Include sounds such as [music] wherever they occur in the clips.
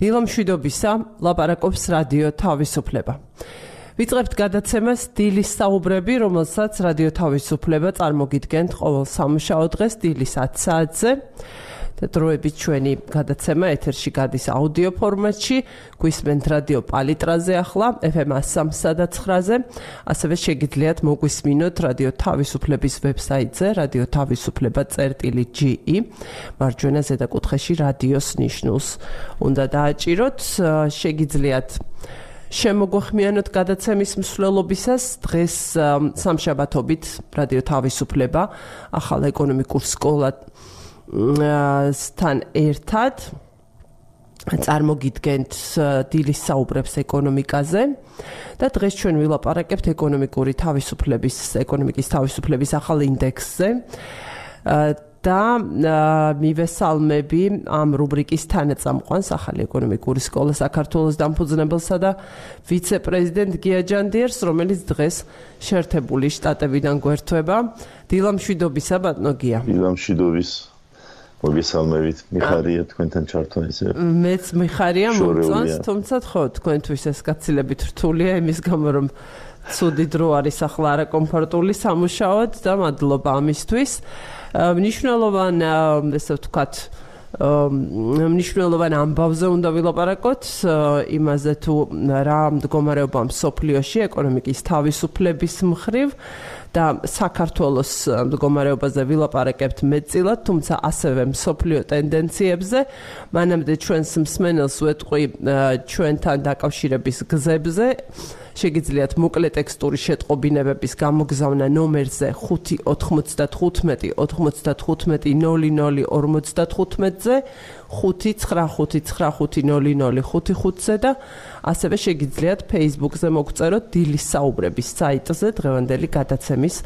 დილომშვიდობისა ლაპარაკობს რადიო თავისუფლება. ვიწყებთ გადაცემას დილის საუბრები, რომელსაც რადიო თავისუფლება წარმოგიდგენთ ყოველ სამშაბათ დღეს დილის 10 საათზე. და დროებით ჩვენი გადაცემა ეთერში გადის აუდიო ფორმატში, გვისმენთ რადიო პალიტრაზე ახლა FM 103-ზე, ასევე შეგიძლიათ მოგვისმინოთ რადიო თავისუფლების ვებსაიტზე, თავისუფლება.ge, მარჯვენა ზედა კუთხეში რადიოს ნიშნულს. უნდა დააჭიროთ, შეგიძლიათ შემოგვხმიანოთ გადაცემის მსვლელობისას დღეს სამშაბათობით რადიო თავისუფლება ახალ ეკონომიკურ სკოლად სთან ერთად წარმოგიდგენთ დილის საუბრებს ეკონომიკაზე და დღეს ჩვენ ვილაპარაკებთ ეკონომიკური თავისუფლების ეკონომიკის თავისუფლების ახალ ინდექსზე და მივესალმები ამ რუბრიკის თანაწამყვანს ახალი ეკონომიკური სკოლა საქართველოს დამფუძნებელსა და ვიცე-პრეზიდენტ გია ჯანდიერს, რომელიც დღეს შეერთებული შტატებიდან გვერდება. დილამშვიდობისა ბატონო გია. დილამშვიდობის. მოგესალმებით, მიხარია თქვენთან ჩართვა ისე. მეც მიხარია მომწონს, თუმცა ხო, თქვენთვის ეს გაცილებით რთულია იმის გამო რომ ცუდი დრო არის ახლა არა კომფორტული სამუშაოდ და მადლობა ამისთვის. მნიშვნელოვან ესე ვთქვათ მნიშვნელოვან ამბავზე უნდა ვილაპარაკოთ იმაზე თუ რა მდგომარეობა მსოფლიოში ეკონომიკის თავისუფლების მხრივ და საქართველოს მდგომარეობაზე ვილაპარაკებთ მეტწილად, თუმცა ასევე მსოფლიო ტენდენციებზე. მანამდე ჩვენს მსმენელს ვეტყვი ჩვენთან დაკავშირების გზებზე. შეგიძლიათ მოკლე ტექსტური შეტყობინებების გამოგზავნა ნომერზე 595 95 0055-ზე 595500555-ზე და ასევე შეგიძლიათ Facebook-ზე მოგწეროთ დილის საუბრების საიტზე დღევანდელი გადაცემის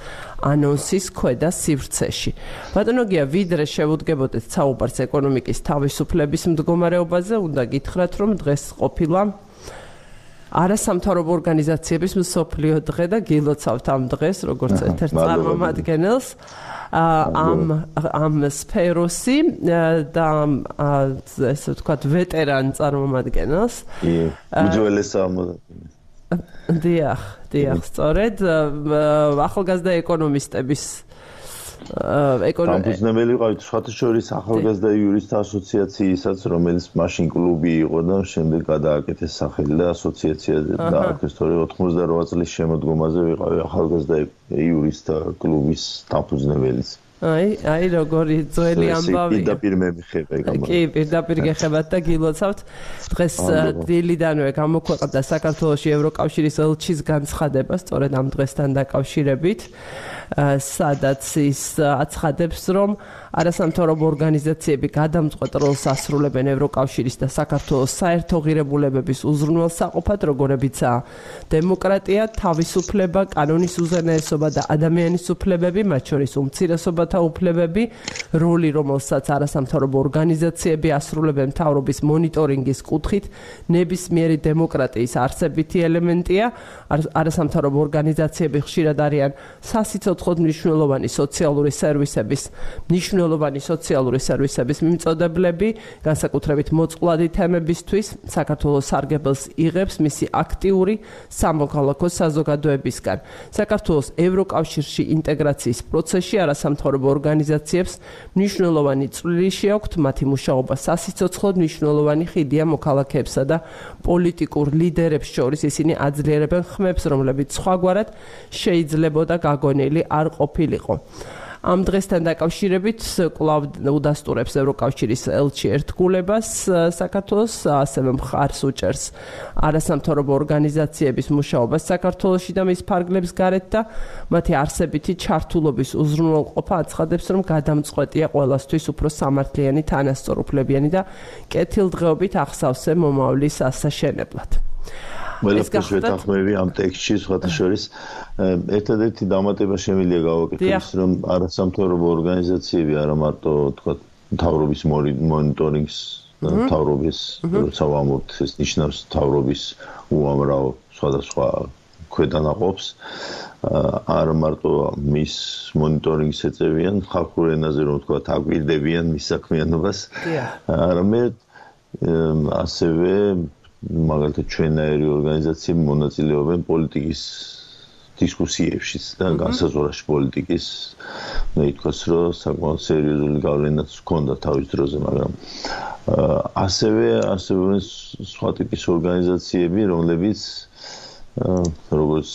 ანონსის ქვედა სივრცეში. ბატონო გია, ვიდრე შევუდგებოდეთ საუბარს ეკონომიკის თავისუფლების მდგომარეობაზე, უნდა გითხრათ, რომ დღეს ყოფილა არასამთავრობო ორგანიზაციების მსოფლიო დღე და გილოცავთ ამ დღეს როგორც ერთ-ერთ წარმომადგენელს ამ ამ სფეროსი და ესე ვთქვათ ვეტერან წარმომადგენელს. უძველესა დიახ, დიახ, სწორედ ახალგაზრდა ეკონომისტების ეკონომიკელი ყავით სხვათა შორის ახალგაზრდა იურისტთა ასოციაციისაც რომელიც მაშინ კლუბი იყო და შემდეგ გადააკეთეს სახელი და ასოციაცია დაარქვეს თორე 88 წლის შემოდგომაზე ვიყავი ახალგაზრდა იურისტთა კლუბის დაფუძნებელიც აი, აი როგორი ძველი ამბავი. პირდაპირ მე მიხება ეგ. კი, პირდაპირ გეხებათ და გილოცავთ. დღეს დილიდანვე გამოქვეყნდა საქართველოს ევროკავშირის ელჩის განცხადება, სწორედ ამ დღესთან დაკავშირებით. სადაც ის აცხადებს, რომ არასამთავრობო ორგანიზაციები გადამწყვეტ როლს ასრულებენ ევროკავშირის და საქართველოს საერთო ღირებულებების უზრუნველსაყოფად, როგორებიცაა დემოკრატია, თავისუფლება, კანონის უზენაესობა და ადამიანის უფლებები, მათ შორის უმცირესობათა უფლებები, როლი, რომელსაც არასამთავრობო ორგანიზაციები ასრულებენ მთავრობის მონიტორინგის კუთხით, ნებისმიერი დემოკრატიის არსებითი ელემენტია. არასამთავრობო ორგანიზაციები ხშირად არიან სასიცოცხლო მნიშვნელოვანი სოციალური სერვისების მნიშვნელოვანი მნიშვნელოვანი სოციალური სერვისების მიმწოდებლები, განსაკუთრებით მოწყვლადი თემებისთვის, საქართველოს სარგებელს იღებს მისი აქტიური სამოქალაქო საზოგადოებისგან. საქართველოს ევროკავშირში ინტეგრაციის პროცესში არასამთავრობო ორგანიზაციებს მნიშვნელოვანი წვლილი შეაქვთ მათი მუშაობა სასიცოცხლოდ მნიშვნელოვანი ხიდია მოქალაქეებსა და პოლიტიკურ ლიდერებს შორის ისინი აძლიერებენ ხმებს, რომლებიც სხვაგვარად შეიძლებოდა გაგონილი არ ყოფილიყო. ამ დღესთან დაკავშირებით კლავ უდასტურებს ევროკავშირის ელჩი ერთგულებას საქართველოს ასევე მხარს უჭერს არასამთავრობო ორგანიზაციების მუშაობას საქართველოსში და მის ფარგლებს გარეთ და მათი არსებითი ჩართულობის უზრუნველყოფა აცხადებს რომ გადამწყვეტია ყოველასთვის უფრო სამართლიანი თანასწორუფლებიანი და კეთილდღეობით ახსავსე მომავლის ასაშენებლად ყველაფერს ვეთანხმები ამ ტექსტში სხვათა შორის ერთადერთი დამატება შემიძლია გავაკეთოს რომ არასამთავრობო ორგანიზაციები არა მარტო თქვა თავრობის მონიტორინგს თავრობის სავამოთ ეს ნიშნავს თავრობის უამრავ სხვადასხვა ქვედანაყოფს არა მარტო მის მონიტორინგს ეწევიან ხალხურ ენაზე რომ თქვა აგვირდებიან მის საქმიანობას. არამედ ასევე მაგალითად ჩვენაერი ორგანიზაციები მონაწილეობენ პოლიტიკის დისკუსიებში და განსაზღვრაში პოლიტიკის მე ითქვას რომ საკმაოდ სერიოზული გავლენაც ჰქონდა თავის დროზე მაგრამ ასევე ასევე სხვა ტიპის ორგანიზაციები რომლებიც როგორც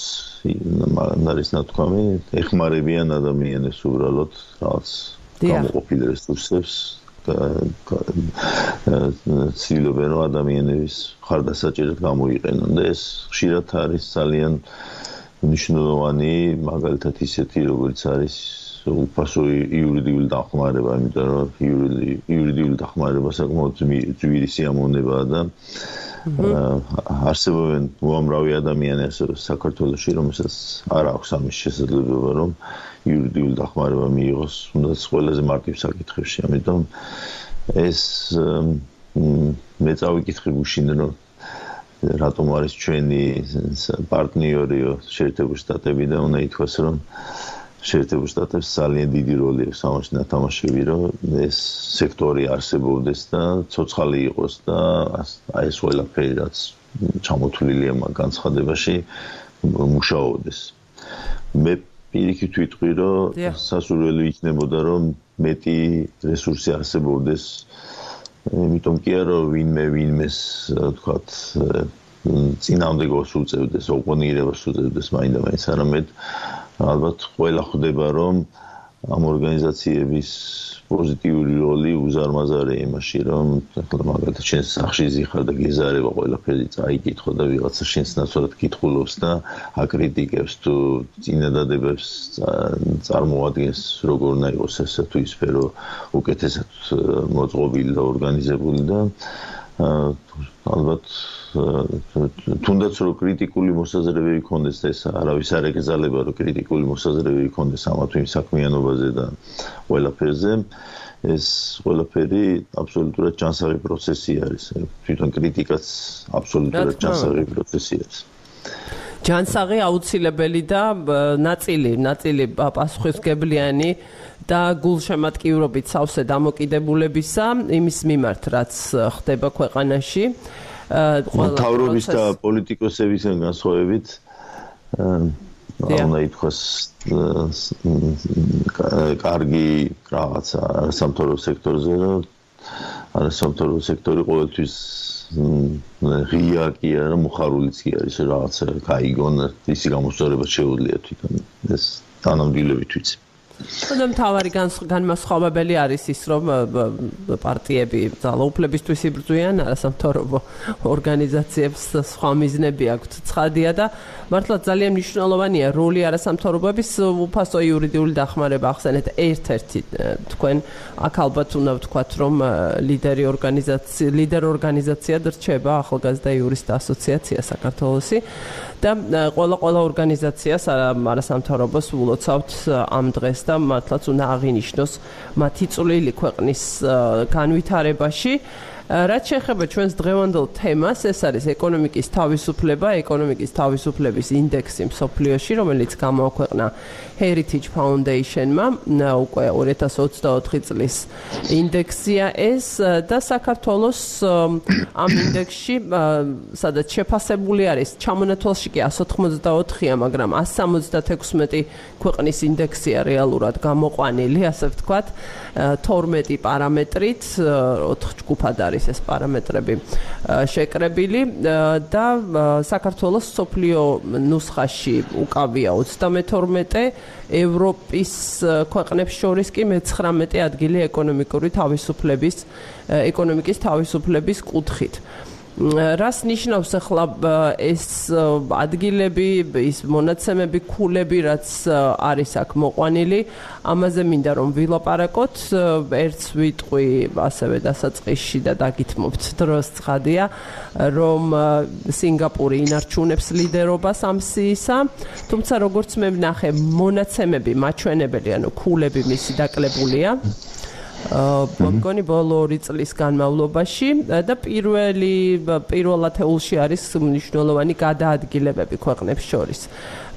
არის ნათქვამი ეხმარებიან ადამიანებს უბრალოდ რაღაც გამოყოფილ რესურსებს ცდილობენ რომ ადამიანების ხარდასაჭერად გამოიყენონ და ეს ხშირად არის ძალიან მნიშვნელოვანი მაგალითად ისეთი როგორც არის უფასო იურიდიული დახმარება იმიტომ რომ იურიდიული დახმარება საკმაოდ ძვირი სიამოვნებაა და არსებობენ უამრავი ადამიანი ასე საქართველოში რომელსაც არ აქვს ამის შესაძლებლობა რომ იურიდიული დახმარება მიიღოს, თუნდაც ყველაზე მარტივ საკითხებში. ამიტომ ეს მე წავიკითხე გუშინ რომ რატომ არის ჩვენი პარტნიორიო შეერთებული შტატები და უნდა ითქვას რომ შეერთებული შტატებს ძალიან დიდი როლი აქვს ამაში ნათამაშები რომ ეს სექტორი არსებობდეს და ცოცხალი იყოს და აი ეს ყველაფერი რაც ჩამოთვლილია მაგ განცხადებაში მუშაობდეს. მე პირიქით ვიტყვი, რომ სასურველი იქნებოდა, რომ მეტი რესურსი არსებობდეს. იმიტომ კი არა, ვინმე ვინმეს, თქვათ, წინამდებობს უწევდეს, ოპონირებას უწევდეს მაინდა-მაინც, არამედ ალბათ ყველა ხვდება, რომ ამ ორგანიზაციების პოზიტიური როლი უზარმაზარი იმაში, რომ ახლა მაგალითად შენ სახში ზიხარ და გეზარება ყველაფერი წაიკითხო და ვიღაცა შენს ნაცვლად კითხულობს და აკრიტიკებს თუ წინადადებებს წარმოადგენს როგორ უნდა იყოს ესე თუ ის სფერო უკეთესად მოწყობილი და ორგანიზებული და ალბათ თუნდაც რომ კრიტიკული მოსაზრებები ქონდეს და ეს არავის არ ეკრძალება რომ კრიტიკული მოსაზრებები ქონდეს ამა თუ იმ საქმიანობაზე და ყველაფერზე ეს ყველაფერი აბსოლუტურად ჯანსაღი პროცესი არის. თვითონ კრიტიკაც აბსოლუტურად ჯანსაღი პროცესი არის ჯანსაღი აუცილებელი და ნაწილი ნაწილი პასუხისგებლიანი და გულშემატკივრობით სავსე დამოკიდებულებისა იმის მიმართ რაც ხდება ქვეყანაში. ყველა თავრობის და პოლიტიკოსებისგან განსხვავებით უნდა ითქვას კარგი რაღაცა სამთავრო სექტორზე და არა სამთავრო სექტორი ყოველთვის ღია კი არა, მოხარულიც კი არის, რაღაცა кайგონ, ისი გამოსწორება შეუძლია თვითონ. ეს თანამდვილებით ვიცი. და მთავარი განმასხვავებელი არის ის, რომ პარტიები ძალაუფლებისთვის იბრძვიან, არასამთავრობო ორგანიზაციებს სხვა მიზნები აქვთ. ცხადია და მართლა ძალიან მნიშვნელოვანია როლი არასამთავრობოების უფასო იურიდიული დახმარება ახსენეთ ერთ-ერთი თქვენ აქ ალბათ უნდა ვთქვათ, რომ ლიდერი ორგანიზაცია, ლიდერ ორგანიზაციად რჩება ახალგაზრდა იურისტთა ასოციაცია საქართველოსი და ყველა ყველა ორგანიზაციას არასამთავრობოს ულოცავთ ამ დღეს და მართლაც უნდა აღინიშნოს მათი წვლილი ქვეყნის განვითარებაში. რაც შეეხება ჩვენს დღევანდელ თემას, ეს არის ეკონომიკის თავისუფლება, ეკონომიკის თავისუფლების ინდექსი მსოფლიოში, რომელიც გამოაქვეყნა Heritage Foundation-მა უკვე 2024 წლის ინდექსია ეს და საქართველოს ამ ინდექსში სადაც შეფასებული არის ჩამონათვალში კი 184-ია, მაგრამ 176 ქვეყნის ინდექსია რეალურად გამოყვანილი, ასე ვთქვათ, 12 პარამეტრით, 4 ჯგუფად არის ეს პარამეტრები შეკრებილი და საქართველოს სოფლიო ნუსხაში უკავია 32 ევროპის ქვეყნებს შორის კი მე-19 ადგილი ეკონომიკური თავისუფლების ეკონომიკის თავისუფლების კუთხით. რას ნიშნავს ახლა ეს ადგილები, ის მონაცემები, ქულები, რაც არის აქ მოყვანილი, ამაზე მინდა რომ ვილაპარაკოთ, ერთს ვიტყვი ასევე დასაწყისში და დაგითმობთ დროს ცხადია, რომ სინგაპური ინარჩუნებს ლიდერობას ამ სიისა, თუმცა როგორც მე ვნახე, მონაცემები მაჩვენებელი, ანუ ქულები მისი დაკლებულია. აა მგონი ბოლო 2 წლის განმავლობაში და პირველი პირველ ათეულში არის მნიშვნელოვანი გადაადგილებები ქვეყნებს შორის.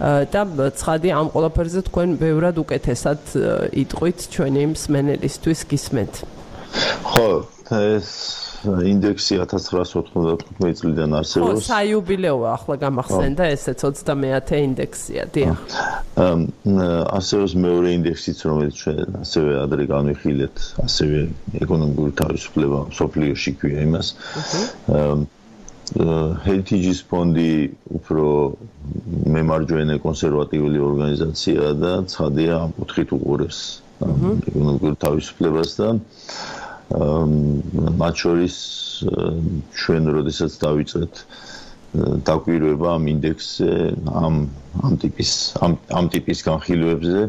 და ცხადი ამ ყველაფერზე თქვენ ბევრად უკეთესად იტყვით ჩვენი მსმენელისთვის გისმენთ. ხო, ეს ინდექსი 1995 წლიდან არსებობს. ხო, საიუბილეოა ახლა გამახსენდა ესეც 30-ე ინდექსია, დიახ. არსებობს მეორე ინდექსიც, რომელიც ჩვენ ასევე ადრე განვიხილეთ, ასევე ეკონომიკური თავისუფლება სოფლიოში ქვია იმას. ჰერიტიჯის ფონდი უფრო მემარჯვენე კონსერვატიული ორგანიზაციაა და ცხადია ამ კუთხით უყურებს ეკონომიკურ თავისუფლებას და მათ შორის ჩვენ როდესაც დავიწყეთ დაკვირვება ამ ინდექსზე ამ ამ ტიპის ამ ამ ტიპის განხილვებზე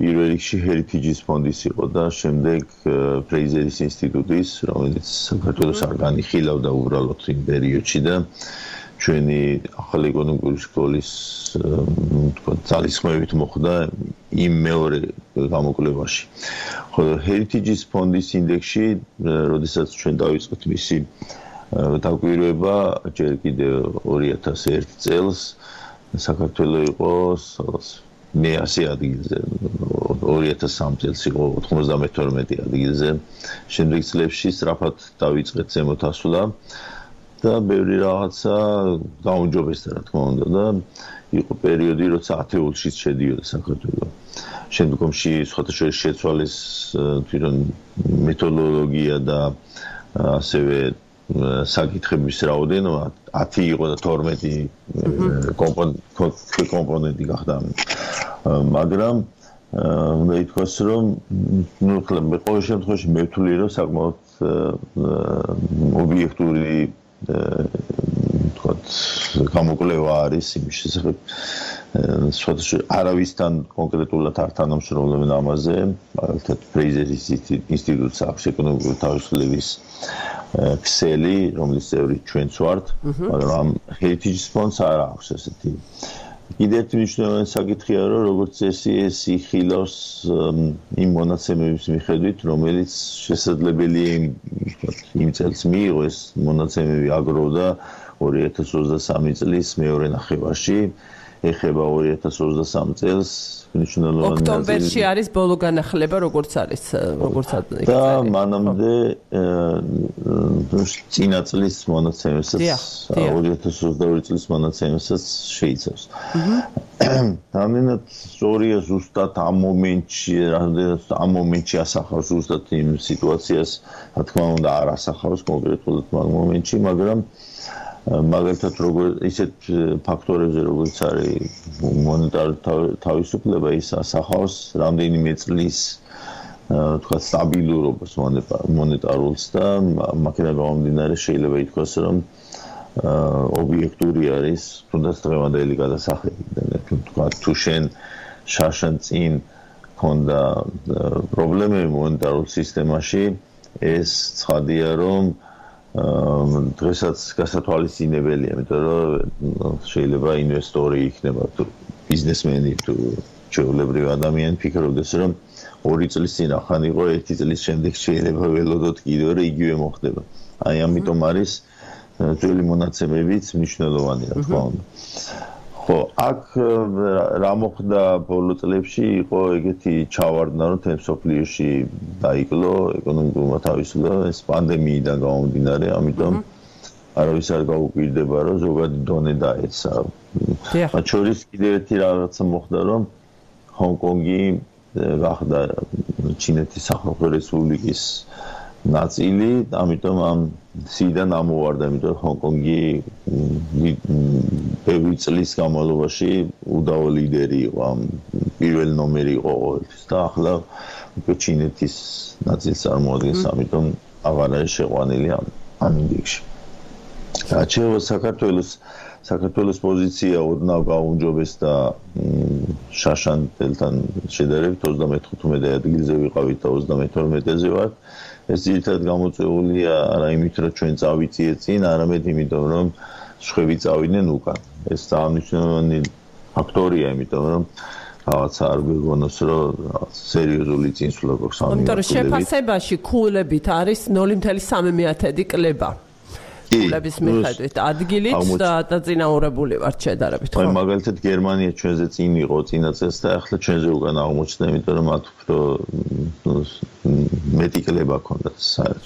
პირველ რიგში ჰერიტიჯის ფონდის იყო და შემდეგ ფრეიზერის ინსტიტუტის რომელიც საქართველოს არ განიხილავდა უბრალოდ იმ პერიოდში და ჩვენი ახალი ეკონომიკური სკოლის თქვა ძალისხმევით მოხდა იმ მეორე გამოკვლევაში. ხო Heritage ფონდის ინდექსში, როდესაც ჩვენ დავიწყეთ მისი დაკვირვება, ჯერ კიდევ 2001 წელს საქართველოს იყო მე 100 ადგილზე 2003 წელს იყო 92 ადგილზე. შემდეგ წლებში სწრაფად დავიწყეთ ზემოთ ასვლა. და ბევრი რაღაცა გაუნჯობესდა რა თქმა უნდა და იყო პერიოდი როცა ათეულშიც შედიოდა საქართველო. შემდგომში შორის შეცვალეს თვითონ მეთოდოლოგია და ასევე საკითხების რაოდენობა 10 იყო და 12 კომპონენტი გახდა. მაგრამ უნდა ითქვას რომ ნუ ხლა მე ყოველ შემთხვევაში მე ვთვლი რომ საკმაოდ ობიექტური თქვათ გამოკვლევა არის იმის შესახებ სხვადასხვა არავისთან კონკრეტულად არ თანამშრომლობენ ამაზე მაგალითად ფრეიზერის ინსტიტუტს აქვს ეკონომიკური თავისუფლების ქსელი რომლის წევრი ჩვენც ვართ მაგრამ heritage fund-ს არ აქვს ესეთი კიდევ ერთი მნიშვნელოვანი საკითხია რომ როგორც წესი ეს იხილავს იმ მონაცემების მიხედვით რომელიც შესაძლებელია იმ იმ წელს მიიღო ეს მონაცემები აგროვდა 2023 წლის მეორე ნახევარში ეხება 2023 წელს მნიშვნელოვანი ოქტომბერში არის ბოლო განახლება როგორც არის როგორც არის და მანამდე წინა წლის მონაცემებსაც 2022 წლის მონაცემებსაც შეიცავს. ამენად სწორია ზუსტად ამ მომენტში, რამდენად ამ მომენტში ასახავს ზუსტად იმ სიტუაციას, რა თქმა უნდა არ ასახავს კონკრეტულად მაგ მომენტში, მაგრამ მაგალითად როგორ ისეთ ფაქტორებზე როგორც არის მონეტარული თავისუფლება ის ასახავს რამდენიმე წლის თქვა სტაბილურობას მონეტარულს და მაგერა გამომდინარე შეიძლება ითქვას რომ ობიექტური არის თუნდაც დღევანდელი გადასახლები თქვა თუ შენ შაშან წინ ქონდა პრობლემები მონეტარულ სისტემაში ეს ცხადია რომ დღესაც გასათვალისწინებელია, იმიტომ რომ შეიძლება ინვესტორი იქნება თუ ბიზნესმენი თუ ჩვეულებრივი ადამიანი ფიქრობდეს, რომ ორი წლის წინ ახან იყო, ერთი წლის შემდეგ შეიძლება ველოდოთ კიდევ რა იგივე მოხდება. აი ამიტომ არის ძველი მონაცემებიც მნიშვნელოვანი, რა თქმა უნდა. ხო, აქ რა მოხდა ბოლო წლებში იყო ეგეთი ჩავარდნა, რომ თემსოფლიოში დაიკლო ეკონომიკურმა თავისუფლება ეს პანდემიიდან გამომდინარე, ამიტომ არავის არ გაუკვირდება, რომ ზოგადი დონე დაეცა. მათ შორის კიდევ ერთი რაღაცა მოხდა, რომ ჰონკონგი გახდა ჩინეთის სახალხო რესპუბლიკის ნაწილი, ამიტომ ამ სიდან ამოვარდა, იმიტომ ჰონკონგი ბევრი წლის განმავლობაში უდავო ლიდერი იყო, ამ პირველ ნომერი იყო ყოველთვის და ახლა უკვე ჩინეთის ნაწილს წარმოადგენს, ამიტომ აღარ არის შეყვანილი ამ ამ ინდექსში. რაჩევა საქართველოს საქართველოს პოზიცია ოდნავ გაუნჯობეს და შაშანტელთან შედარებით 35 ადგილზე ვიყავით და 32-ზე ვართ. ეს ერთად გამოწეულია არა იმით რომ ჩვენ წავიწიეთ წინ, არამედ იმიტომ რომ შვები წავიდნენ უკან. ეს დანიშნული ფაქტორია, იმიტომ რომ რაღაც არ გეგონოს რომ სერიოზული წინსვლა გვაქვს ამ იმიტომ რომ შეფასებაში ქულებით არის 0.3 კლება. კულების მიხედვით ადგილით და დაწინაურებული ვართ შედარებით ხო? აი მაგალითად გერმანია ჩვენზე წინ იყო წინა წელს და ახლა ჩვენზე უკან აღმოჩნდა, იმიტომ რომ მათ უფრო მეტი კლება ქონდათ,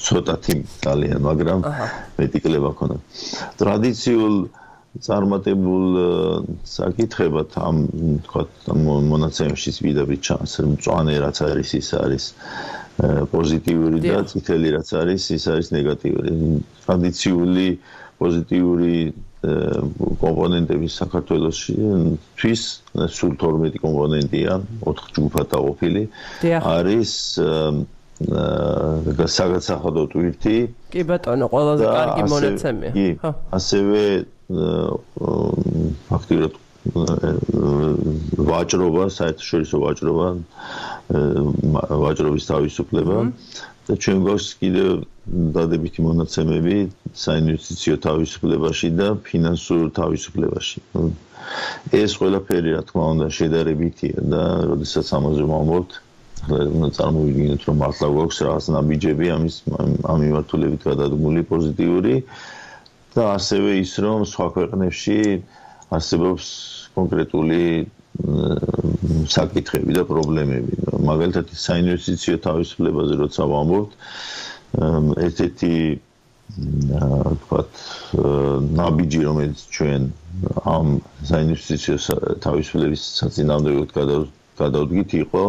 ცოტათი ძალიან, მაგრამ მეტი კლება ქონდათ. ტრადიციულ წარმატებულ საკითხებად ამ თქვა მონაცემშიც ვიდებით ჩანს, მწვანე რაც არის ის არის პოზიტიური და წითელი რაც არის ის არის ნეგატიური. ტრადიციული პოზიტიური კომპონენტები საქართველოსში თვის სულ 12 კომპონენტია 4 ჯგუფად დაყოფილი. არის აა საგაცახადო ტვირთი. კი ბატონო ყველაზე კარგი მონაცემია. ხო ასევე ფაქტიურად ვაჭრობა საერთაშორისო ვაჭრობა ვაჭრობის თავისუფლება. და ჩვენ გვაქვს კიდევ დადებითი მონაცემები საინვესტიციო თავისუფლებაში და ფინანსურ თავისუფლებაში. ეს ყველაფერი რა თქმა უნდა შედარებითია და როდესაც ამაზე ვამბობთ, უნდა წარმოვიდგინოთ რომ მართლა გვაქვს რაღაც ნაბიჯები ამის ამ მიმართულებით გადადგმული პოზიტიური და ასევე ის რომ სხვა ქვეყნებში არსებობს კონკრეტული საკითხები და პრობლემები. მაგალითად საინვესტიციო თავისუფლებაზე როცა ვამბობთ, ერთ-ერთი ვთქვათ ნაბიჯი რომელიც ჩვენ ამ საინვესტიციო თავისუფლების საწინააღმდეგოდ გადავდგით იყო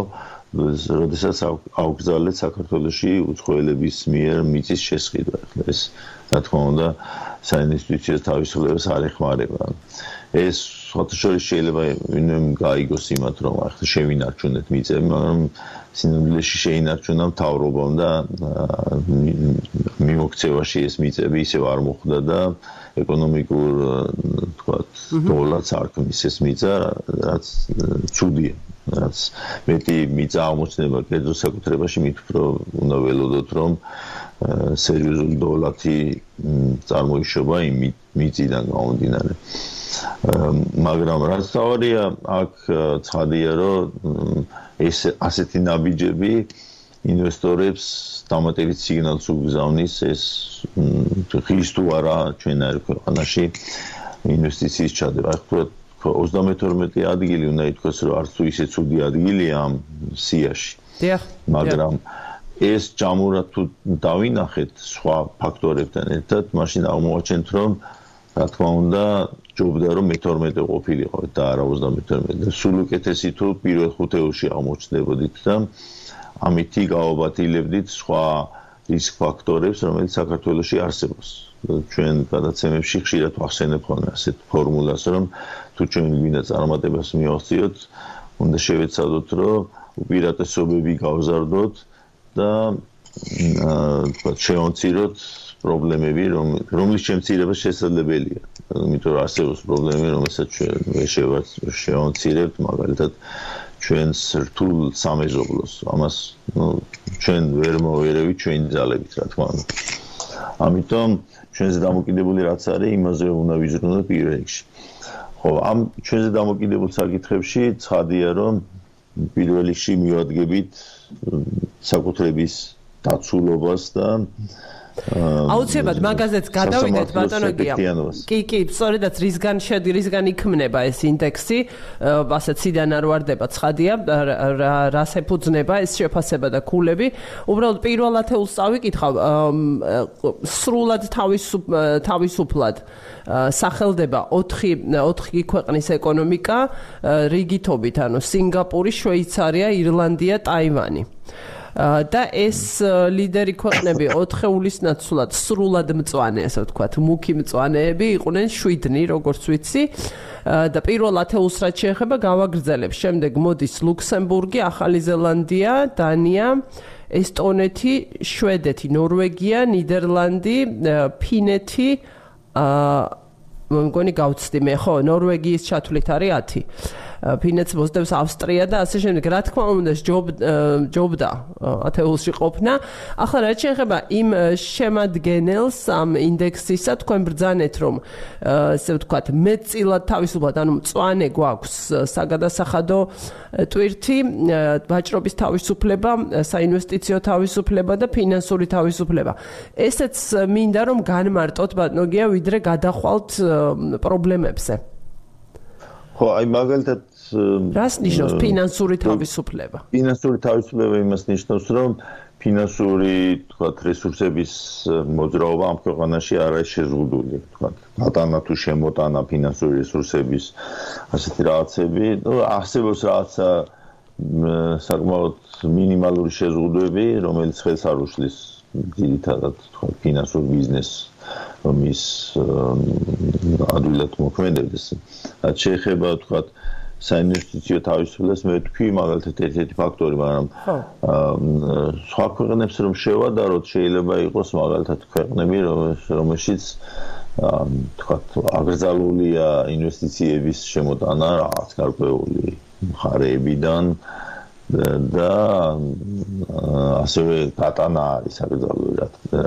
როდესაც აუგზავნეთ საქართველოსში უცხოელების მიერ მიწის შესყიდვა. ეს რა თქმა უნდა საინვესტიციო თავისუფლებას არ ეხმარება. ეს სხვათაშორის შეიძლება ვინმე გაიგოს იმათ რომ ახლა შევინარჩუნეთ მიწები, მაგრამ სინამდვილეში შეინარჩუნა მთავრობამ და მიმოქცევაში ეს მიწები ისევ არ მოხვდა და ეკონომიკურ თქვათ დოლარს არ ქმნის ეს მიწა რაც ცუდია რაც მეტი მიწა აღმოჩნდება კერძო საკუთრებაში მით უფრო უნდა ველოდოთ რომ სერიოზული დოლარი წარმოიშობა იმ მიწიდან გამომდინარე. მაგრამ რაც თავია აქ ცხადია რომ ეს ასეთი ნაბიჯები ინვესტორებს დამატებით სიგნალს უგზავნის ეს ხის თუ არა ჩვენ არ ქვეყანაში ინვესტიციის ჩადება. ახლა 32 ადგილი უნდა ითქვას რომ არც თუ ისე ცუდი ადგილია ამ სიაში. დიახ. მაგრამ ეს ჯამურა თუ დავინახეთ სხვა ფაქტორებთან ერთად, მაშინ აღმოაჩენთ რომ რა თქმა უნდა ჯობდა რომ მე-12 ყოფილიყო და არა 32 და სულ უკეთესი თუ პირველ ხუთეულში აღმოჩნდებოდით და ამითი გაობათილებდით სხვა რისკ ფაქტორებს რომელიც საქართველოსში არსებობს. ჩვენ გადაცემებში ხშირად ვახსენებ ხოლმე ასეთ ფორმულას რომ თუ ჩვენ გვინდა წარმატებას მივახციოთ უნდა შევეცადოთ რომ უპირატესობები გავზარდოთ და აა შევამციროთ პრობლემები, რომ რომლის შემცირება შესაძლებელია. იმიტომ რომ არსებობს პრობლემები, რომელსაც ჩვენ შევაც შევამცირებთ, მაგალითად ჩვენს რთულ სამეზობლოს. ამას ნუ ჩვენ ვერ მოვერევით ჩვენი ძალებით, რა თქმა უნდა. ამიტომ ჩვენზე დამოკიდებული რაც არის, იმაზე უნდა ვიზრუნოთ პირველ რიგში. ხო, ამ ჩვენზე დამოკიდებულ საკითხებში ცხადია, რომ პირველ რიგში მივადგებით საკუთრების დაცულობას და აუცილებლად მაგაზეც გადავიდეთ ბატონო გია. კი, კი, სწორედაც რისგან შედი, რისგან იქმნება ეს ინდექსი, ასე ციდან არ ვარდება ცხადია, რას ეფუძნება ეს შეფასება და ქულები. უბრალოდ პირველ ათეულს წავიკითხავ, სრულად თავისუფლად სახელდება 4 4 ქვეყნის ეკონომიკა რიგითობით, ანუ სინგაპური, შვეიცარია, ირლანდია, ტაივანი. და ეს ლიდერი ქვეყნები 4 ივლისნაც სულად სრულად მწვანე, ასე ვთქვათ, მუქი მწვანეები იყვნენ შვიდნი, როგორც ვიცი. და პირველ ათეულს რაც შეეხება, გავაგრძელებს. შემდეგ მოდის ლუქსემბურგი, ახალი ზელანდია, დანია, ესტონეთი, შვედეთი, ნორვეგია, ნიდერლანდი, ფინეთი, აა მგონი გავცდი მე ხო, ნორვეგიის ჩათვლით არის 10. ფინეთს მოსდევს ავსტრია და ასე შემდეგ. რა თქმა უნდა, ჯობ ჯობდა ათეულში ყოფნა. ახლა რა შეიძლება იმ შემადგენელს ამ ინდექსისა თქვენ ბრძანეთ რომ ესე ვთქვათ, მეტწილად თავისუფლად, ანუ მწვანე გვაქვს საგადასახადო ტვირთი, ვაჭრობის თავისუფლება, საინვესტიციო თავისუფლება და ფინანსური თავისუფლება. ესეც მინდა რომ განმარტოთ ბატონო გია, ვიდრე გადახვალთ პრობლემებზე. ხო, აი მაგალითად რას ნიშნავს ფინანსური თავისუფლება? ფინანსური თავისუფლება იმას ნიშნავს, რომ ფინანსური, თქვათ, რესურსების მოძრაობა ამ ქვეყანაში არ არის შეზღუდული, თქვათ, მატანა თუ შემოტანა ფინანსური რესურსების ასეთი რაღაცები, ну, არსებობს რაღაცა საკმაოდ მინიმალური შეზღუდვები, რომელიც ხელს არ უშლის ძირითადად, თქვათ, ფინანსურ ბიზნესს მის ადვილად მოქმედებს. რაც შეეხება, თქვათ, საინვესტიციო თავისუფლებას მე ვთქვი მაგალითად ერთ-ერთი ფაქტორი, მაგრამ სხვა ქვეყნებს რომ შევადაროთ, შეიძლება იყოს მაგალითად ქვეყნები, რომელშიც თქვათ აგრძალულია ინვესტიციების შემოტანა რაღაც გარკვეული მხარეებიდან და ასევე გატანა არის აკრძალული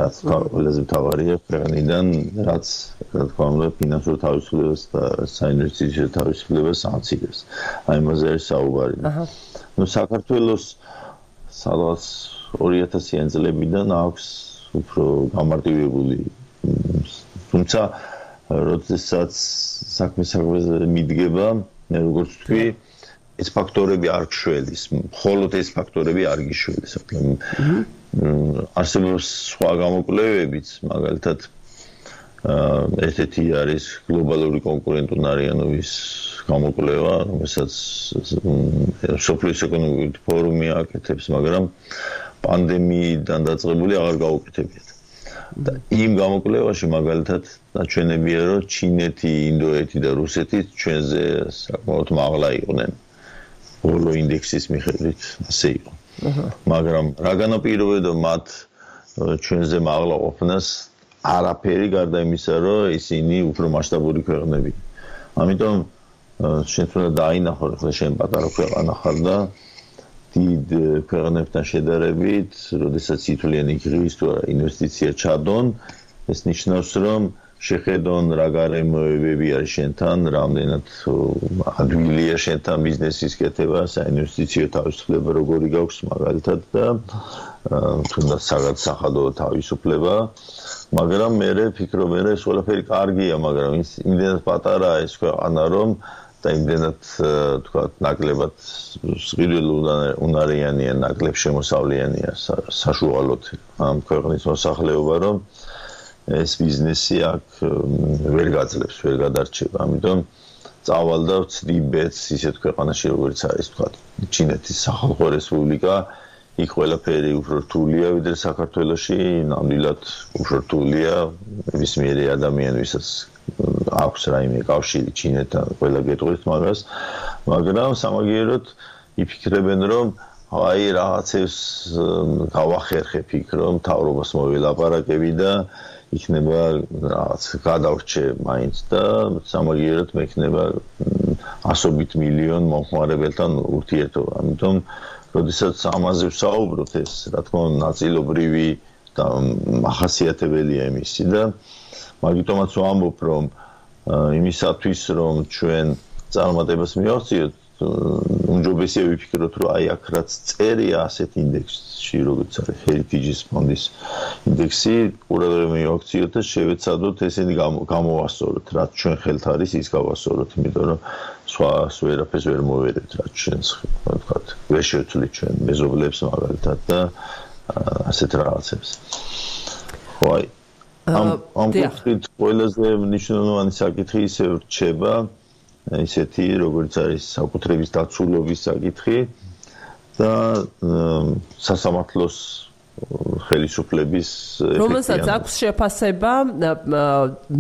რაც ყველაზე მთავარია ქვეყნიდან რაც რა თქმა უნდა ფინანსურ თავისუფლებას და საინვესტიციო თავისუფლებას ამცირებს. აი მასე არის საუბარი. აჰა. ნუ საქართველოს სადღაც 2000-იან წლებიდან აქვს უფრო გამარტივებული თუმცა როდესაც საქმე საქმეზე მიდგება, როგორც თქვი, ეს ფაქტორები არ გშველის, მხოლოდ ეს ფაქტორები არ გიშველის. არსებობს სხვა გამოკვლევებიც, მაგალითად ერთ-ერთი არის გლობალური კონკურენტუნარიანობის გამოკვლევა, რომელსაც სოფლის ეკონომიკური ფორუმი აკეთებს, მაგრამ პანდემიიდან დაწყებული აღარ გაუკეთებიათ. და იმ გამოკვლევაში მაგალითად დაჩვენებია, რომ ჩინეთი, ინდოეთი და რუსეთი ჩვენზე საკმაოდ მაღლა იყვნენ. ბოლო ინდექსის მიხედვით ასე იყო. მაგრამ რა განაპირობებდა მათ ჩვენზე მაღლა ყოფნას არაფერი გარდა იმისა, რომ ისინი უფრო მასშტაბური ქვეყნები. ამიტომ შენ თუნდა დაინახო ხოლმე შენ პატარა ქვეყანა ხარ და დიდ ქვეყნებთან შედარებით, როდესაც ითვლიან იქ ის თუ არა ინვესტიცია ჩადონ, ეს ნიშნავს, რომ შეხედონ რა გარემოებები არის შენთან, რამდენად ადვილია შენთან ბიზნესის კეთება, საინვესტიციო თავისუფლება როგორი გაქვს მაგალითად და თუნდაც საგად სახადო თავისუფლება. მაგრამ მე ვფიქრობ, მე ეს ყველაფერი კარგია, მაგრამ იმდენად პატარაა ეს ქვეყანა, რომ და იმდენად თქვა ნაკლებად სყიდული უნარიანია, ნაკლებ შემოსავლიანია საშუალოდ ამ ქვეყნის მოსახლეობა, რომ ეს ბიზნესი აქ ვერ გაძლებს, ვერ გადარჩება. ამიტომ წავალ და ვწდიბეც ისეთ ქვეყანაში, როგორც არის, თქვა, ჩინეთის სახალხო რესპუბლიკა, იქ ყველაფერი უფრო რთულია, ვიდრე საქართველოში, ნამდვილად უფრო რთულია ნებისმიერი ადამიანი, ვისაც აქვს რაიმე კავშირი ჩინეთთან, ყველა გეტყვით მაგას, მაგრამ სამაგიეროდ იფიქრებენ, რომ აი რაღაცებს გავახერხებ იქ, რომ თავრობას მოველაპარაკები და იქნება რაღაც გადავრჩე მაინც და სამაგიეროდ მექნება ასობით მილიონ მომხმარებელთან ურთიერთობა. ამიტომ, როდესაც ამაზე ვსაუბრობთ, ეს რა თქმა უნდა ნაწილობრივი და ახასიათებელია იმისი და მაგიტომაც ვამბობ, რომ იმისათვის, რომ ჩვენ წარმატებას მივახციოთ, უმჯობესია ვიფიქროთ, რომ აი აქ რაც წერია ასეთ ინდექსში, როგორც არის Heritage Fund-ის ინდექსი, ყურადღება მივაქციოთ და შევეცადოთ ესენი გამოვასწოროთ, რაც ჩვენ ხელთ არის, ის გავასწოროთ, იმიტომ რომ სხვა სვერაფეს ვერ მოვერეთ, რაც ჩვენს თქვათ, ვერ შევცვლით ჩვენ მეზობლებს მაგალითად და ასეთ რაღაცებს. ხო აი ამ ამ კუთხით ყველაზე მნიშვნელოვანი საკითხი ისე რჩება ისეთი როგორც არის საკუთრების დაცულობის საკითხი და სასამართლოს ხელისუფლების რომელსაც აქვს შეფასება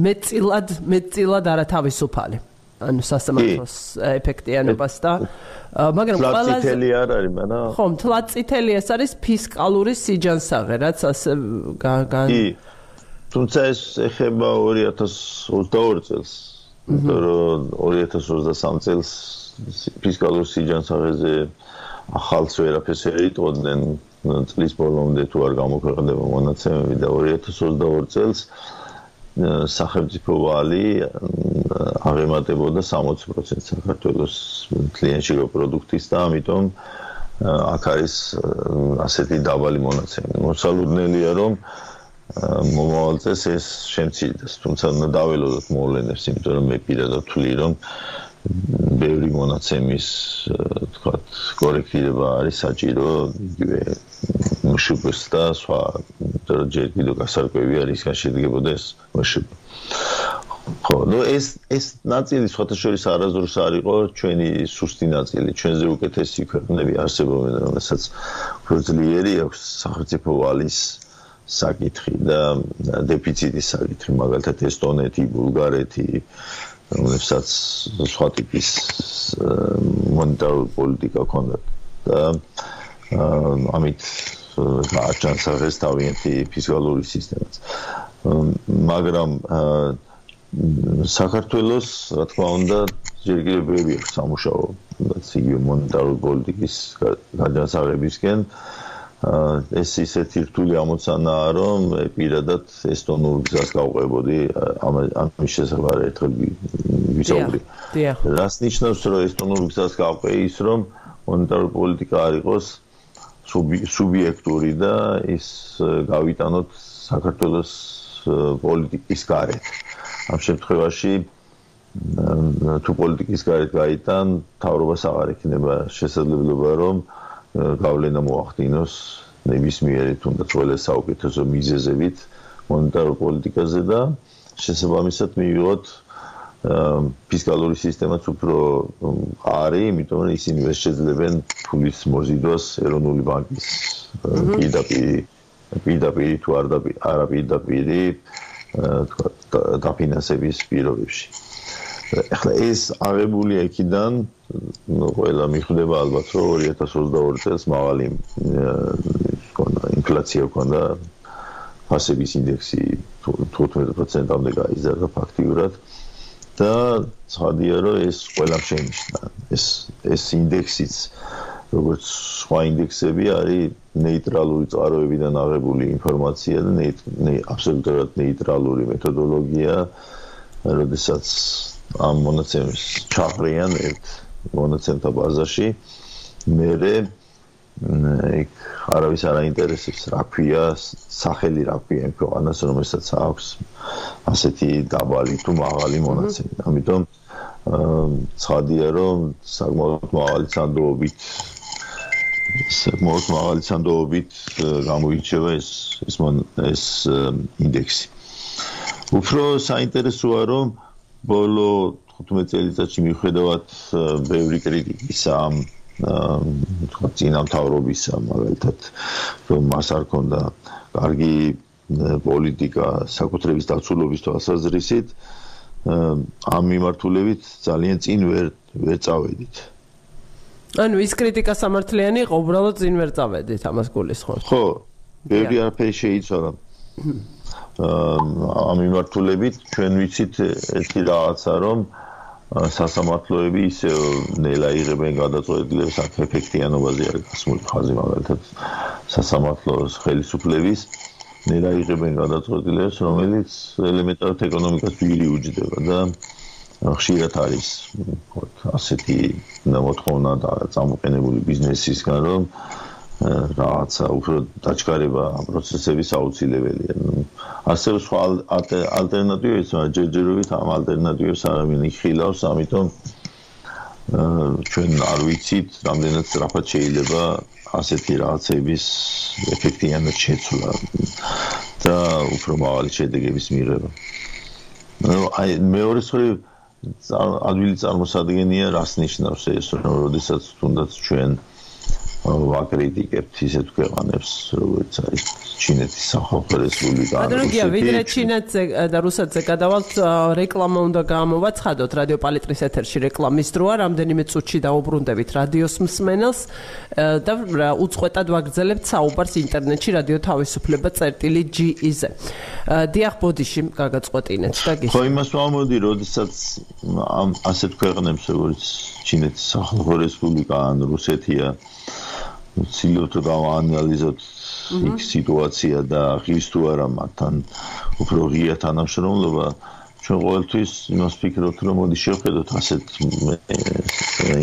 მეწილად მეწილად არათავისუფალი ანუ სასამართლოს ეფექტიანობას და მაგრამ ყველაზე წითელი არ არის მაგრამ ხო მთლად წითელი ეს არის ფისკალური სიჯანსაღე რაც ასე გან კი. თუმცა ეს ეხება 2022 წელს. იმიტომ რომ 2023 წელს ფისკალურ სიჯანსაღეზე ახალს ვერაფერს ერიტყვდნენ წლის ბოლომდე თუ არ გამოქვეყნდება მონაცემები და 2022 წელს სახელმწიფო ვალი აღემატებოდა 60% საქართველოს კლიენტში პროდუქტის და ამიტომ აქ არის ასეთი დაბალი მონაცემები. მოსალოდნელია რომ მომავალ წელს ეს შემცირდეს, თუმცა უნდა დაველოდოთ მოვლენებს, იმიტომ რომ მე პირადად ვთვლი რომ ბევრი მონაცემის თქვა კორექტირება არის საჭირო იგივე მშუბს და სხვა ჯერ კიდევ გასარკვევი არის ისგან შედგებოდა ეს მშუბ. ხო ნუ ეს ეს ნაწილი სხვათა შორის არაზრუს არისო ჩვენი სუსტი ნაწილი. ჩვენზე უკეთესი ქვეყნები არსებობენ რომელსაც ქრძლიერი აქვს სახელმწიფო ვალის საკითხი და დეფიციტის საკითხი. მაგალითად ესტონეთი, ბულგარეთი, რომელსაც სხვა ტიპის მონეტარული პოლიტიკა ქონდა და ამით გააჩანს თავიანთი ფისკალური სისტემაც. მაგრამ საქართველოს, რა თქმა უნდა, ჯერ კიდევ ბევრი აქვს სამუშაო, რაც იგივე მონეტარული პოლიტიკის გადასაღებისკენ. ეს ისეთი რთული ამოცანაა, რომ პირადად ესტონურ გზას გავყვებოდი ამის შესახებ ერთხელ ვისაუბრი. დიახ. რას ნიშნავს, რომ ესტონურ გზას გავყვე ის, რომ მონეტარული პოლიტიკა არ იყოს სუბიექტური და ის გავიტანოთ საქართველოს პოლიტიკის გარეთ. ამ შემთხვევაში თუ პოლიტიკის გარეთ გაიტან, თავრობას აღარ ექნება შესაძლებლობა, რომ გავლენა მოახდინოს ნებისმიერი თუნდაც ყველა საუკეთესო მიზეზებით მონეტარულ პოლიტიკაზე და შესაბამისად მივიღოთ ფისკალური სისტემაც უფრო არი, იმიტომ რომ ისინი ვერ შეძლებენ ფულის მოზიდვას ეროვნული ბანკის პირდაპირ პირდაპირ თუ არ და არა პირდაპირ თქვა დაფინანსების პირობებში. ახლა ეს აღებულია იქიდან ყველა მიხვდება ალბათ რომ 2022 წელს მაღალი კონდა ინფლაცია კონდა ფასების ინდექსი 15%-ამდე გაიზარდა ფაქტიურად. და ცხადია რომ ეს ყველა შენიშნა ეს ეს ინდექსიც როგორც სხვა ინდექსები არის ნეიტრალური წყაროებიდან აღებული ინფორმაცია და აბსოლუტურად ნეიტრალური მეთოდოლოგია როდესაც ამ მონაცემს ჩახრიან ერთ მონაცემთა ბაზაში მე იქ არავის არ აინტერესებს რა ქვია სახელი რა ქვია ქვეყანას რომელსაც აქვს ასეთი დაბალი თუ მაღალი მონაცემი. ამიტომ ცხადია რომ საკმაოდ მაღალი სანდოობით საკმაოდ მაღალი სანდოობით გამოირჩევა ეს ეს ეს ინდექსი. უფრო საინტერესოა რომ ბოლო 15 წელიწადში მიხედავთ ბევრი კრიტიკისა ამ თქვა ძინავთავრობისა მაგალითად რომ მას არ ქონდა კარგი პოლიტიკა საკუთრების დაცულობის თვალსაზრისით ამ მიმართულებით ძალიან წინ ვერ ვერ წავედით. ანუ ის კრიტიკა სამართლიანი იყო უბრალოდ წინ ვერ წავედით ამას გულისხმობ ხო ბევრი არაფერი შეიცვალა. [coughs] ამ მიმართულებით ჩვენ ვიცით ერთი რაღაცა რომ სასამართლოები ისე ნელა იღებენ გადაწყვეტილებას აქ ეფექტიანობაზე არის გასმული ხაზი მაგალითად სასამართლოს ხელისუფლების ნელა იღებენ გადაწყვეტილებას რომელიც ელემენტარულ ეკონომიკას ვირი უჯდება და ხშირად არის ასეთი მოთხოვნა და წამოყენებული ბიზნესისგან რომ რაღაცა უფრო დაჩქარება ამ პროცესების აუცილებელია. ასევე სხვა ალტერნატივებიც მაგრამ ჯერჯერობით ამ ალტერნატივებს არავინ იხილავს, ამიტომ ჩვენ არ ვიცით, რამდენად სწრაფად შეიძლება ასეთი რაღაცების ეფექტიანად შეცვლა და უფრო მაღალი შედეგების მიღება. ну აი მეორე მხრივ ადვილი წარმოსადგენია რას ნიშნავს ეს რომ როდესაც თუნდაც ჩვენ ვაკრიტიკებთ ისეთ ქვეყანებს, როგორც არის ჩინეთის სახალხო რესპუბლიკა. ადროგია, ვიდრე ჩინეთზე და რუსეთზე გადავალთ, რეკლამა უნდა გამოაცხადოთ რადიო პალიტრის ეთერში რეკლამის დროა, რამდენიმე წუთში დაუბრუნდებით რადიოს მსმენელს და უწყვეტად ვაგრძელებთ საუბარს ინტერნეტში რადიო თავისუფლება წერტილი GE-ზე. დიახ, ბოდიში გაგაწყვეტინეთ და გიშ. ხო, იმას ვამოდი, როდესაც ამ ასეთ ქვეყნებს როგორც ჩინეთის სახალხო რესპუბლიკა ან რუსეთია ცდილობთ რომ გავაანალიზოთ იქ სიტუაცია და ღირს თუ არა მათთან უფრო ღია თანამშრომლობა ჩვენ ყოველთვის იმას ვფიქრობთ რომ მოდი შევხედოთ ასეთ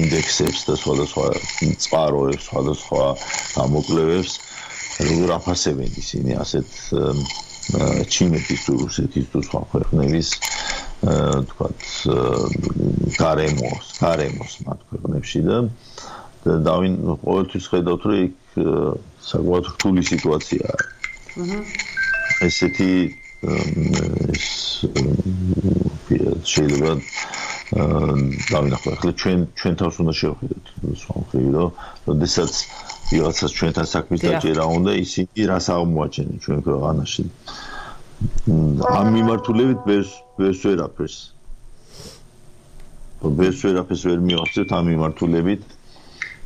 ინდექსებს და სხვადასხვა წყაროებს, სხვადასხვა გამოკვლევებს როგორ აფასებენ ისინი ასეთ ჩინეთის თუ რუსეთის თუ სხვა ქვეყნების თქვათ გარემოს, გარემოს მათ ქვეყნებში და დავინ ყოველთვის ხედავთ რომ იქ საკმაოდ რთული სიტუაციაა. აჰა. ესეთი შეიძლება დავინახო ახლა ჩვენ ჩვენ თავს უნდა შევხედოთ სხვა მხრივ რომ როდესაც ვიღაცას ჩვენთან საქმის დაჭერა უნდა ისინი რას აღმოაჩენენ ჩვენ ქვეყანაში? ამ მიმართულებით ბევრს ბევრს ვერაფერს ბევრს ვერაფერს ვერ მივახცევთ ამ მიმართულებით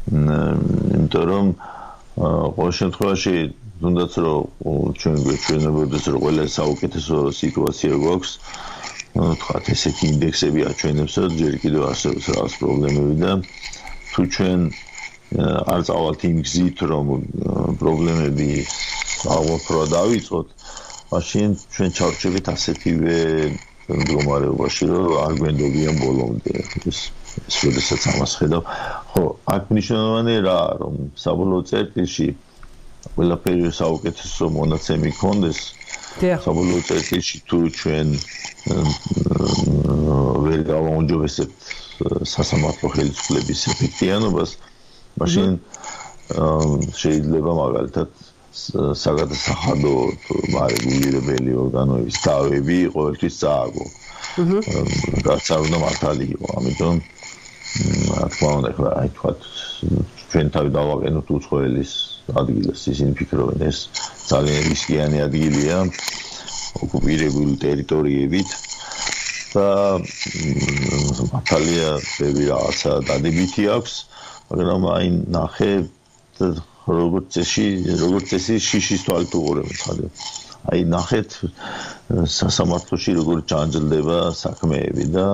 იმიტომ რომ ყოველ შემთხვევაში თუნდაც რომ ჩვენ გვეჩვენებოდეს რომ ყველა საუკეთესო სიტუაცია გვაქვს ну თქვა ესეთი ინდექსები აჩვენებს რომ ჯერ კიდევ არსებობს რაღაც პრობლემები და თუ ჩვენ არ წავალთ იმ გზით რომ პრობლემები აღოფრა დავიწყოთ მაშინ ჩვენ ჩავრჩებით ასეთივე მდგომარეობაში რომ არ გვენდობიან ბოლომდე. ეს შესაძაც ამას ხედავ. ხო, აქ მნიშვნელოვანი რა რომ საბოლოო წერტილში ყველაფერი საუკეთესო მონაცემი კონდეს. საბოლოო წერტილში თუ ჩვენ ვერ გავაუნჯობესებთ სასამართლო ხელისუფლების ეფექტიანობას, მაშინ შეიძლება მაგალითად საგადასახადო მარეგულირებელი ორგანოების დავები ყოველთვის წააგო. აჰა. რაც არ უნდა მართალი იყო, ამიტომ რა თქმა უნდა ხა აი თქვა ჩვენ თავი დავაყენოთ უცხოელის ადგილას ისინი ფიქრობენ ეს ძალიან რისკიანი ადგილია ოკუპირებული ტერიტორიებით და მართალია ბევრი რაღაცა დადებითი აქვს მაგრამ აი ნახე როგორც წესი როგორც წესი შიშის თვალით უყურებთ ხალე აი ნახეთ სასამართლოში როგორ ჩანჯლდება საქმეები და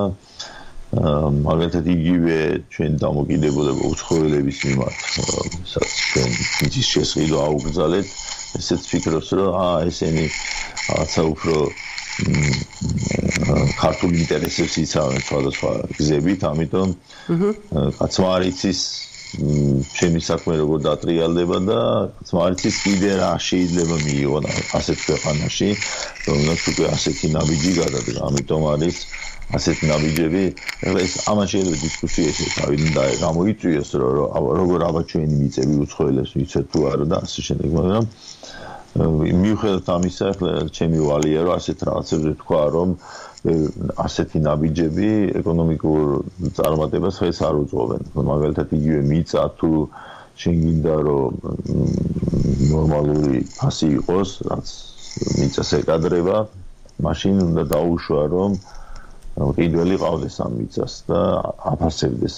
მაგალითად იგივე ჩვენ დამოკიდებულება უცხოელების მიმართ სადაც ჩვენ ის შესყიდვა აუგზალეთ ესეც ფიქრობს რომ აა ესენი რაღაცა უფრო ქართულ ინტერესებს იცავენ სხვადასხვა გზებით ამიტომ კაცმა არ იცის ჩემი საქმე როგორ დატრიალდება და თმარიცის კიდე რა შეიძლება მიიღონ ასეთ ქვეყანაში რომელსაც უკვე ასეთი ნაბიჯი გადადგა. ამიტომ არის ასეთი ნაბიჯები ეხლა ეს ამან შეიძლება დისკუსია ესე თავიდან და გამოიწვიოს რომ როგორ აბაჩვენი მიწები უცხოელებს ვიცეთ თუ არა და ასე შემდეგ მაგრამ მიუხედავად ამისა ახლა ჩემი ვალია რომ ასეთ რაღაცებზე თქვა რომ ასეთი ნაბიჯები ეკონომიკურ წარმატებას ხელს არ უწყობენ მაგალითად იგივე მიწა თუ შეგინდა რომ ნორმალური ფასი იყოს რაც მიწას ეკადრება მაშინ უნდა დაუშვა რომ კიდველი ყავდეს ამ მიწას და აფასებდეს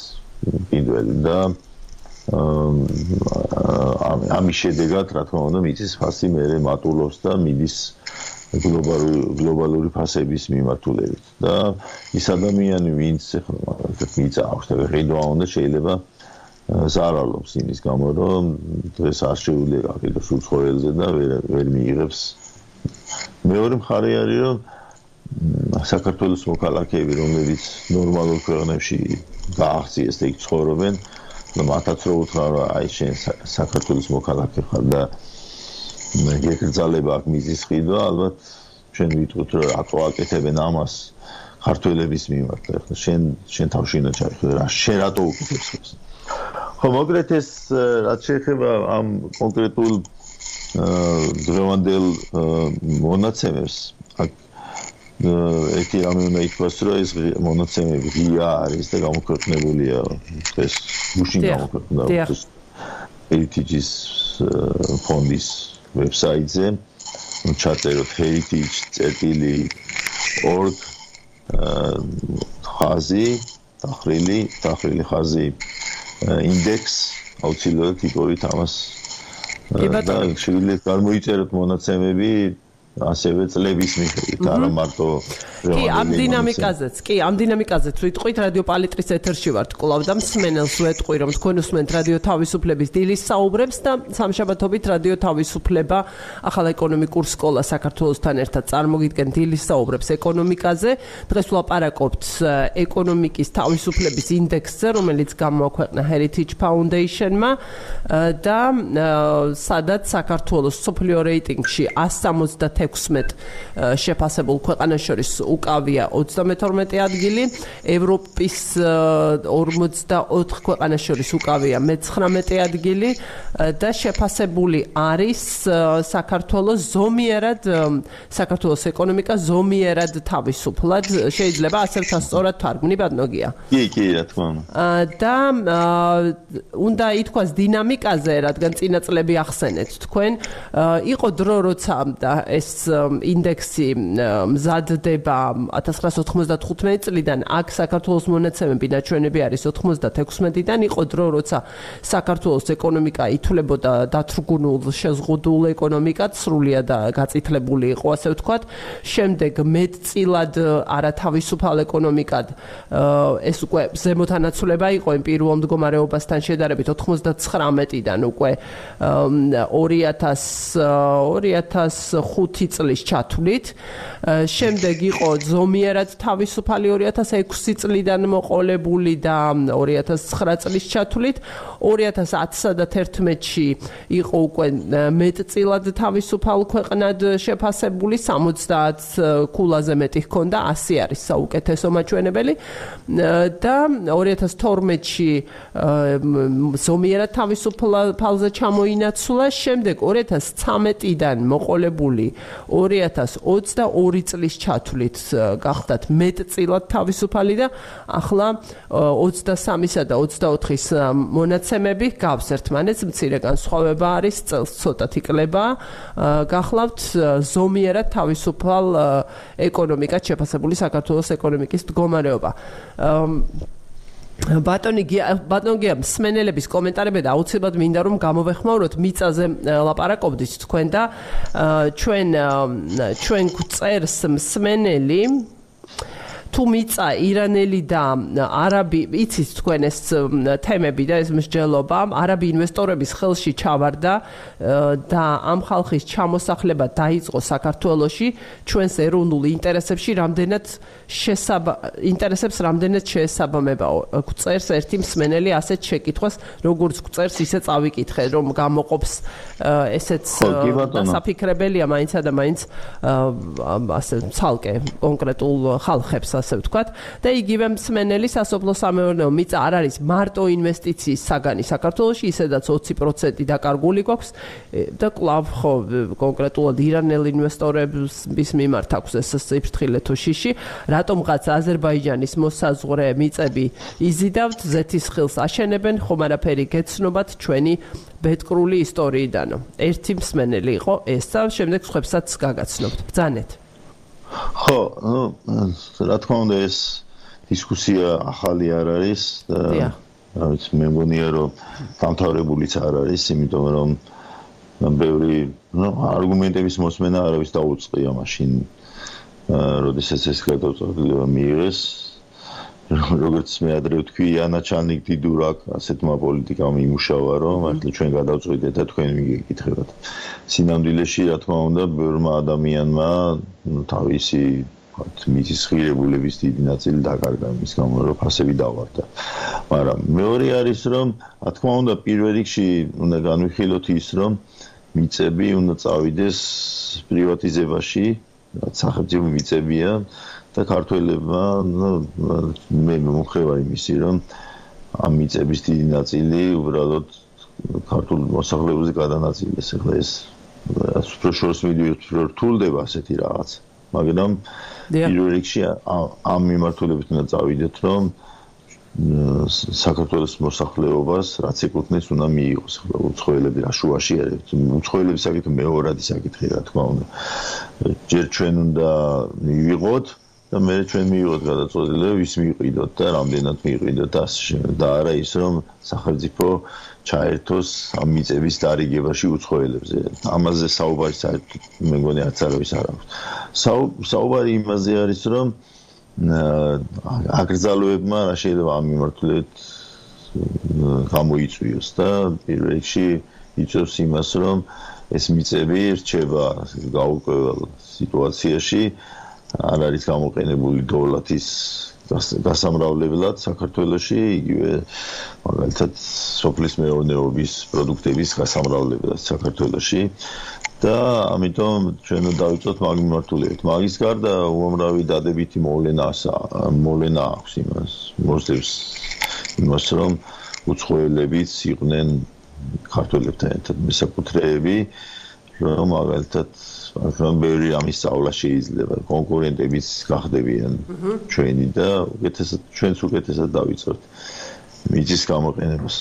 კიდველი და ამის შედეგად რა თქმა უნდა მიწის ფასი მეરે მატულობს და მიდის გლობალური გლობალური ფასების მიმართულებით. და ის ადამიანი ვინც ახლა მაგალითად მიწა აქვს და ღირდა უნდა შეიძლება ზარალობს იმის გამო რომ დღეს არ შეუძლია კიდევ სულ ცხოვრელზე და ვერ ვერ მიიღებს. მეორე მხარე არის რომ საქართველოს მოქალაქეები რომლებიც ნორმალურ ქვეყნებში გააღწიეს და იქ ცხოვრობენ და მათაც რო უთხრა რომ აი შენ საქართველოს მოქალაქე ხარ და მეგეკრძალება აქ მიზის ყიდვა ალბათ ჩვენ ვიტყვით რომ აკო აკეთებენ ამას ქართველების მიმართ ახლა შენ შენ თავში უნდა ჩაიხილე რა შენ რატო უკეთებს ეს ხო მოგრეთ ეს რაც შეეხება ამ კონკრეტულ დღევანდელ მონაცემებს აქ ერთი რამე უნდა ითქვას, რომ ეს მონაცემები ღია არის და გამოქვეყნებულია ეს გუშინ გამოქვეყნდა. heritage-ის ფონდის ვებსაიტზე ჩაწეროთ heritage.org ხაზი დახრილი დახრილი ხაზი ინდექს აუცილებლად იკორით ამას. და შეგვიძლია გამოიწეროთ მონაცემები ასევე წლების მიხედვით, არა მარტო კი, ამ დინამიკაზეც, კი, ამ დინამიკაზეც ვიტყვით რადიო პალიტრის ეთერში ვართ კლავ და მსმენელს ვეტყვი რომ თქვენ უსმენთ რადიო თავისუფლების დილის საუბრებს და სამშაბათობით რადიო თავისუფლება ახალ ეკონომიკურ სკოლა საქართველოსთან ერთად წარმოგიდგენ დილის საუბრებს ეკონომიკაზე. დღეს ვლაპარაკობთ ეკონომიკის თავისუფლების ინდექსზე, რომელიც გამოაქვეყნა Heritage Foundation-მა და სადაც საქართველოს სოფლიო რეიტინგში 170 16 შეფასებულ ქვეყანას შორის უკავია 32 ადგილი, ევროპის 44 ქვეყანას შორის უკავია მე-19 ადგილი და შეფასებული არის საქართველოს ზომიერად საქართველოს ეკონომიკა ზომიერად თავისუფლად შეიძლება ასე სწორად თარგმნი ბადნოგია. კი, კი, რა თქმა უნდა. და უნდა ითქვას დინამიკაზე, რადგან წინა წლები ახსენეთ თქვენ, იყო დრო როცა და ეს ინდექსი მზადდება 1995 წლიდან აქ საქართველოს მონაცემები ნაჩვენები არის 96-დან იყო დრო როცა საქართველოს ეკონომიკა ითვლებოდა დათრგუნულ შეზღუდულ ეკონომიკად სრულიად გაწითლებული იყო ასე ვთქვათ. შემდეგ მეტწილად არათავისუფალ ეკონომიკად ეს უკვე ზემოთანაცვლება იყო იმ პირველ მდგომარეობასთან შედარებით 99-დან უკვე 2000 2005 წლის ჩათვლით. შემდეგ იყო ზომიერად თავისუფალი 2006 წლიდან მოყოლებული და 2009 წლის ჩათვლით. 2010-სა და 2011-ში იყო უკვე მეტწილად თავისუფალ ქვეყნად შეფასებული 70 კულაზე მეტი ჰქონდა 100 არის საუკეთესო მაჩვენებელი. და 2012-ში ზომიერად თავისუფალზე ჩამოინაცვლა შემდეგ 2013-დან მოყოლებული 2022 წლის ჩათვლით გახდათ მეტწილად თავისუფალი და ახლა 23-სა და 24-ის მონაცემები გავს. ერთმანეთს მცირე განსხვავება არის წელს ცოტათი კლება გახლავთ ზომიერად თავისუფალ ეკონომიკად შეფასებული საქართველოს ეკონომიკის მდგომარეობა. ბატონი ბატონი გია მსმენელების კომენტარები და აუცილებლად მინდა რომ გამოვეხმაუროთ მიწაზე ლაპარაკობდით. თქვენ და ჩვენ ჩვენ გვწერს მსმენელი თუ მიწა ირანელი და არაბი იცით თქვენ ეს თემები და ეს მსჯელობა არაბი ინვესტორების ხელში ჩავარდა და ამ ხალხის ჩამოსახლება დაიწყო საქართველოში ჩვენს ეროვნულ ინტერესებში რამდენად შესაბ ინტერესებს რამდენად შეესაბამებაო წერს ერთი მსმენელი ასეთ შეკითხვას როგორც წერს ისე წავიკითხე რომ გამოყოფს ესეც საფიქრებელია მაინცა და მაინც ასე ცალკე კონკრეტულ ხალხებს ასე ვთქვათ. და იგივე მსმენელი სასოფლო სამეურნეო მიწა არ არის მარტო ინვესტიციის საგანი. საქართველოში ისედაც 20% დაკარგული გვაქვს და კლავ ხო კონკრეტულად ირანელ ინვესტორების მიმართ აქვს ეს ციფრთხილე თუ შიში რატომღაც აზერბაიჯანის მოსაზღვრე მიწები იზიდავთ ზეთის ხილს აშენებენ ხომ არაფერი გეცნობათ ჩვენი ბედკრული ისტორიიდანო ერთი მსმენელი იყო ეს და შემდეგ ხებსაც გაგაცნობთ ბძანეთ ხო, ну, რა თქმა უნდა ეს დისკუსია ახალი არ არის და რა ვიცი, მე მგონია რომ დამთავრებულიც არ არის, იმიტომ რომ ბევრი, ну, არგუმენტების მოსმენა არავის დაუწყია მაშინ, როდესაც ეს გადაწყვეტილება მიიღეს, როგორც მე ადრე ვთქვი, ანა ჩანიკ დიდურაკ ასეთმა პოლიტიკამ იმუშავა, რომ მართლა ჩვენ გადავწყვიტეთ და თქვენ მიგეკითხებათ. სინამდვილეში, რა თქმა უნდა, ბევრმა ადამიანმა თავისი მიწის ღირებულების დიდი ნაწილი დაკარგა მის გამო რომ ფასები დავარდა. მაგრამ მეორე არის რომ, რა თქმა უნდა, პირველ რიგში უნდა განვიხილოთ ის, რომ მიწები უნდა წავიდეს პრივატიზებაში, სახელმწიფო მიწებია. და ქართველებმა მე მომხრევა იმისი რომ ამ მიწების დიდი ნაწილი უბრალოდ ქართულ მოსახლეობაზე გადანაწილეს ახლა ეს უფრო შორს მიდიოთ რთულდება ასეთი რაღაც მაგრამ პირველ რიგში ამ მიმართულებით უნდა წავიდეთ რომ საქართველოს მოსახლეობას რაც ეკუთვნის უნდა მიიღოს. ახლა უცხოელები რა შუაში არის? უცხოელების საკითხი მეორადი საკითხი რა თქმა უნდა. ჯერ ჩვენ უნდა მივიღოთ და მე ჩვენ მივიღოთ გადაწყვეტილება ვის მივიყიდოთ და რამდენად მივიყიდოთ და და არა ის რომ სახელმწიფო ჩაერთოს ამ მიწების დარიგებაში უცხოელებზე. ამაზე საუბარი საერთოდ მე მგონი არც არავის არ აქვს საუბარი იმაზე არის რომ აკრძალოებმა რა შეიძლება ამ მიმართულებით გამოიწვიოს და პირველ რიგში იწევს იმას რომ ეს მიწები რჩება გაუკვებელ სიტუაციაში. არ არის გამოყენებული დოლათის გასამრავლებლად საქართველოში იგივე მაგალითად სოფლის მეურნეობის პროდუქტების გასამრავლებლად საქართველოში და ამიტომ ჩვენ დავიწყოთ მაგ მიმართულებით. მაგის გარდა უამრავი დადებითი მოვლენაა, მოვლენა აქვს იმას, მოსდევს იმას, რომ უცხოელებიც იყვნენ ქართველებთან ერთად მესაკუთრეები, რომ მაგალითად რომ ბევრი ამის სწავლა შეიძლება კონკურენტებიც გახდებიან ჩვენი და უკეთესად ჩვენც უკეთესად დავიწყოთ მიწის გამოყენებას.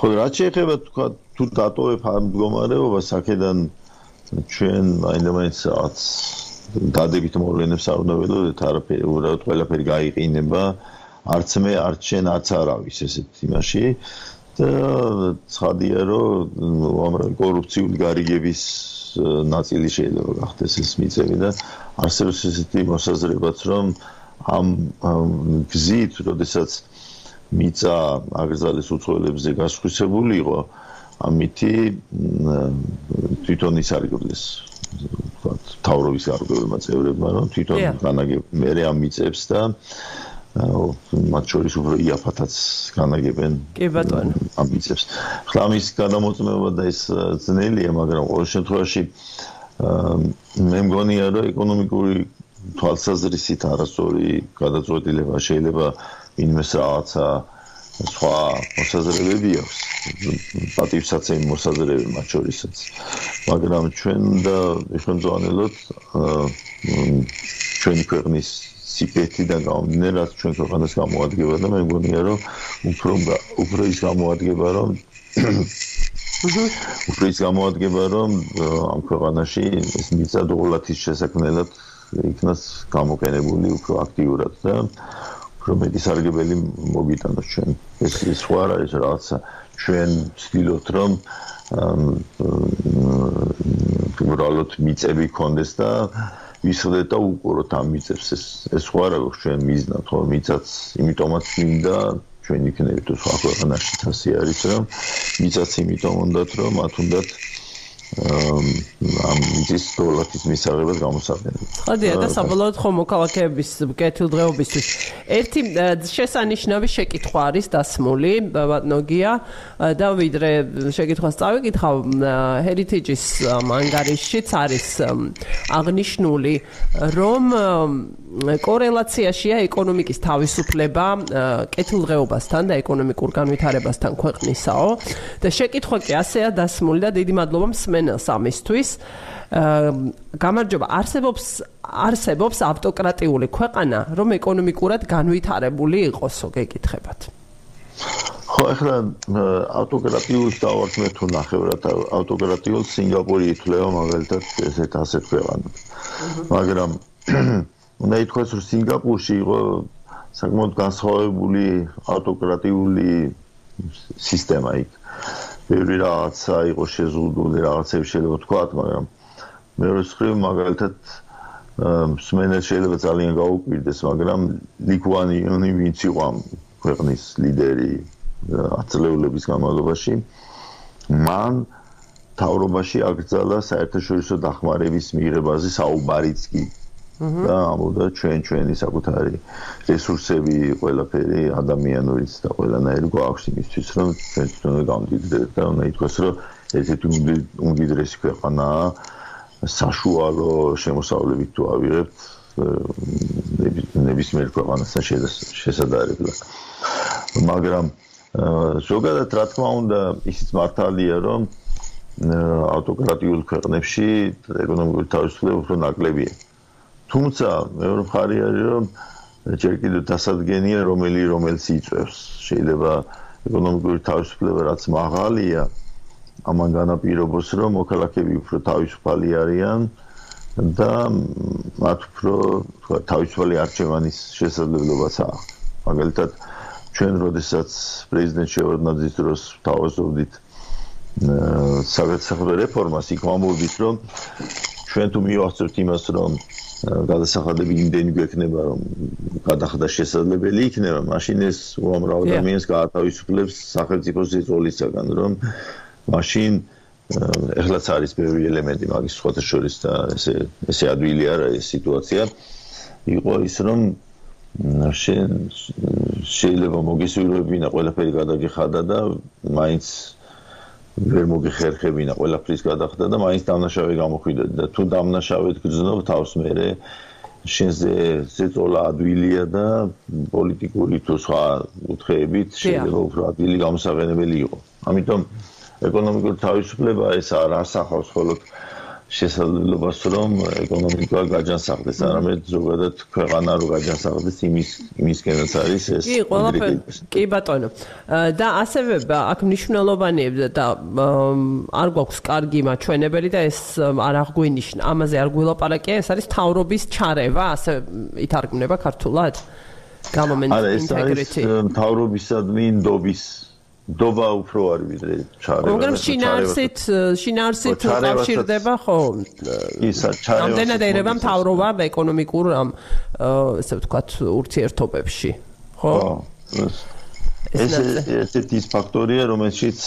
ხო რა შეიძლება თქვა თუ დატოვებ ამ მდგომარეობას, აქედან ჩვენ მაინდამაინც რაც დადებით მოვლენებს არ უნდა ველოდეთ არაფერი უბრალოდ ყველაფერი გაიყინება. არც მე არც შენ არც არავის ესეთ იმაში. და ცხადია რომ უამრავი კორუფციული გარიგების ნაწილი შეიძლება გახდეს ეს მიწები და არსებობს ესეთი მოსაზრებაც რომ ამ გზით როდესაც მიწა აგზალის უცხოელებზე გასხვისებული იყო ამითი თვითონ ის არიგდეს ვთქვათ თავრობის გარკვეულმა წევრებმა რომ თვითონ განაგებ მე ამ მიწებს და მათ შორის უფრო იაფათაც განაგებენ კი ბატონო. ამ მიწებს ხლა ამის გადამოწმება და ეს ძნელია მაგრამ ყოველ შემთხვევაში მე მგონია რომ ეკონომიკური თვალსაზრისით არასწორი გადაწყვეტილება შეიძლება ინმეს რაღაცა სხვა მოსაზრებები აქვს. პატივსაცემი მოსაზრებები მათ შორისაც. მაგრამ ჩვენ და ეხონძანელოთ ჩვენი ქვეყნის სიკეთიდან გამომდინარე ჩვენ ქვეყანას გამოადგება და მე მგონია რომ უფრო უფრო ის გამოადგება რომ [coughs] უფრო ის გამოადგება რომ ამ ქვეყანაში ეს მიწადოლათის შესაქმნელად იქნას გამოყენებული უფრო აქტიურად და რომ მეტი სარგებელი მოგიტანოს ჩვენ. ეს ის ხო არ არის რაღაცა ჩვენ ვცდილობთ რომ უბრალოდ მიწები კონდეს და ვისხდეთ და უყუროთ ამ მიწებს ეს ეს ხო არ აქვს ჩვენ მიზნად ხო მიწაც იმიტომაც მინდა ჩვენ იქნებით სხვა ქვეყანაში თასი არის რომ მიწაც იმიტომ უნდათ რომ მათ უნდათ ამ ის დოლათის მისაღებად გამოსაყენებლად. ხოდია და საბოლოოდ ხომ მოქალაქეების კეთილდღეობისთვის ერთი შესანიშნავი შეკითხვა არის დასმული ბატონოგია და ვიდრე შეკითხვას წავიკითხავ heritage-ის ანგარიშშიც არის აღნიშნული რომ კორელაციაშია ეკონომიკის თავისუფლება კეთილდღეობასთან და ეკონომიკურ განვითარებასთან ქვეყნისაო. და შეკითხვა კი ასეა დასმული და დიდი მადლობა მსმენელს ამისთვის გამარჯობა არსებობს არსებობს ავტოკრატიული ქვეყანა რომ ეკონომიკურად განვითარებული იყოსო გეკითხებათ. ხო ახლა ავტოკრატიულს დავარქმე თუ ნახევრად ავტოკრატიულ სინგაპური ითვლება მაგალითად ესეთ ასეთ ქვეყანად მაგრამ უნდა ითქვას რომ სინგაპურში იყო საკმაოდ განსხვავებული ავტოკრატიული სისტემა იქ. ბევრი რაღაცა იყო შეზღუდული, რაღაცები შეიძლება ვთქვათ, მაგრამ მეორე მხრივ მაგალითად მსმენელს შეიძლება ძალიან გაუკვირდეს, მაგრამ ლიკვანიონი ვინც იყო ამ ქვეყნის ლიდერი აწლეულების განმავლობაში, მან თავრობაში აკრძალა საერთაშორისო დახმარების მიღებაზე საუბარიც კი და ამოდა ჩვენ ჩვენი საკუთარი რესურსები, ყველაფერი ადამიანურიც და ყველანაირი გვაქვს იმისთვის, რომ ჩვენ თვითონ გავდიდეთ და უნდა ითქვას, რომ ერთ-ერთი უმდიდრესი ქვეყანაა საშუალო შემოსავლებით თუ ავიღებთ ნებისმიერ ქვეყანასთან შესაძლებლად. მაგრამ ზოგადად რა თქმა უნდა, ისიც მართალია, რომ ავტოკრატიულ ქვეყნებში ეკონომიკური თავისუფლება უფრო ნაკლებია. თუმცა მეორე მხარი არის რომ ჯერ კიდევ დასადგენია რომელი რომელს იწევს შეიძლება ეკონომიკური თავისუფლება რაც მაღალია ამან განაპირობოს რომ მოქალაქეები უფრო თავისუფალი არიან და მათ უფრო თქვა თავისუფალი არჩევანის შესაძლებლობაც აქვს. მაგალითად ჩვენ როდესაც პრეზიდენტ შევარდნაძის დროს თავაზობდით საგადასახადო რეფორმას იქ ვამბობდით რომ ჩვენ თუ მივახცევთ იმას რომ გადასახადები იმდენი გვექნება რომ გადახდა შესაძლებელი იქნება მაშინ ეს უამრავ ადამიანს გაათავისუფლებს სახელმწიფოს ზეწოლისაგან რომ მაშინ ეხლაც არის ბევრი ელემენტი მაგის სხვათა შორის და ესე ესე ადვილი არა ეს სიტუაცია. იყო ის რომ შეიძლება მოგესურვებინა ყველაფერი გადაგიხადა და მაინც ვერ მოგიხერხებინა ყველაფრის გადახდა და მაინც დამნაშავე გამოხვიდეთ და თუ დამნაშავედ გძნობ თავს მე შენზე ზეწოლა ადვილია და პოლიტიკური თუ სხვა უთხეებით შეიძლება უფრო ადვილი გამოსაღენებელი იყო. ამიტომ ეკონომიკური თავისუფლება ეს არ ასახავს მხოლოდ შესაძლებლობას რომ ეკონომიკა გაჯანსაღდეს, არამედ ზოგადად ქვეყანა რო გაჯანსაღდეს იმის იმისკენაც არის ეს. კი, ყველაფერი. კი ბატონო. და ასევე აქ მნიშვნელოვანია და არ გვაქვს კარგი მაჩვენებელი და ეს არ აღგვინიშნა. ამაზე არ გვილაპარაკია, ეს არის თავრობის ჩარევა, ასე ითარგმნება ქართულად? გამომენტ ინტეგრიტი. არა, ეს არის თავრობისადმი ნდობის დობა უფრო არის ვიდრე ჩარევა. მაგრამ შინარსით შინარსით უკავშირდება ხო? ისა ჩარევა. ამდენად ერევა მთავრობა ეკონომიკურ ამ ესე ვთქვათ ურთიერთობებში, ხო? ეს ესეთი ფაქტორია, რომელშიც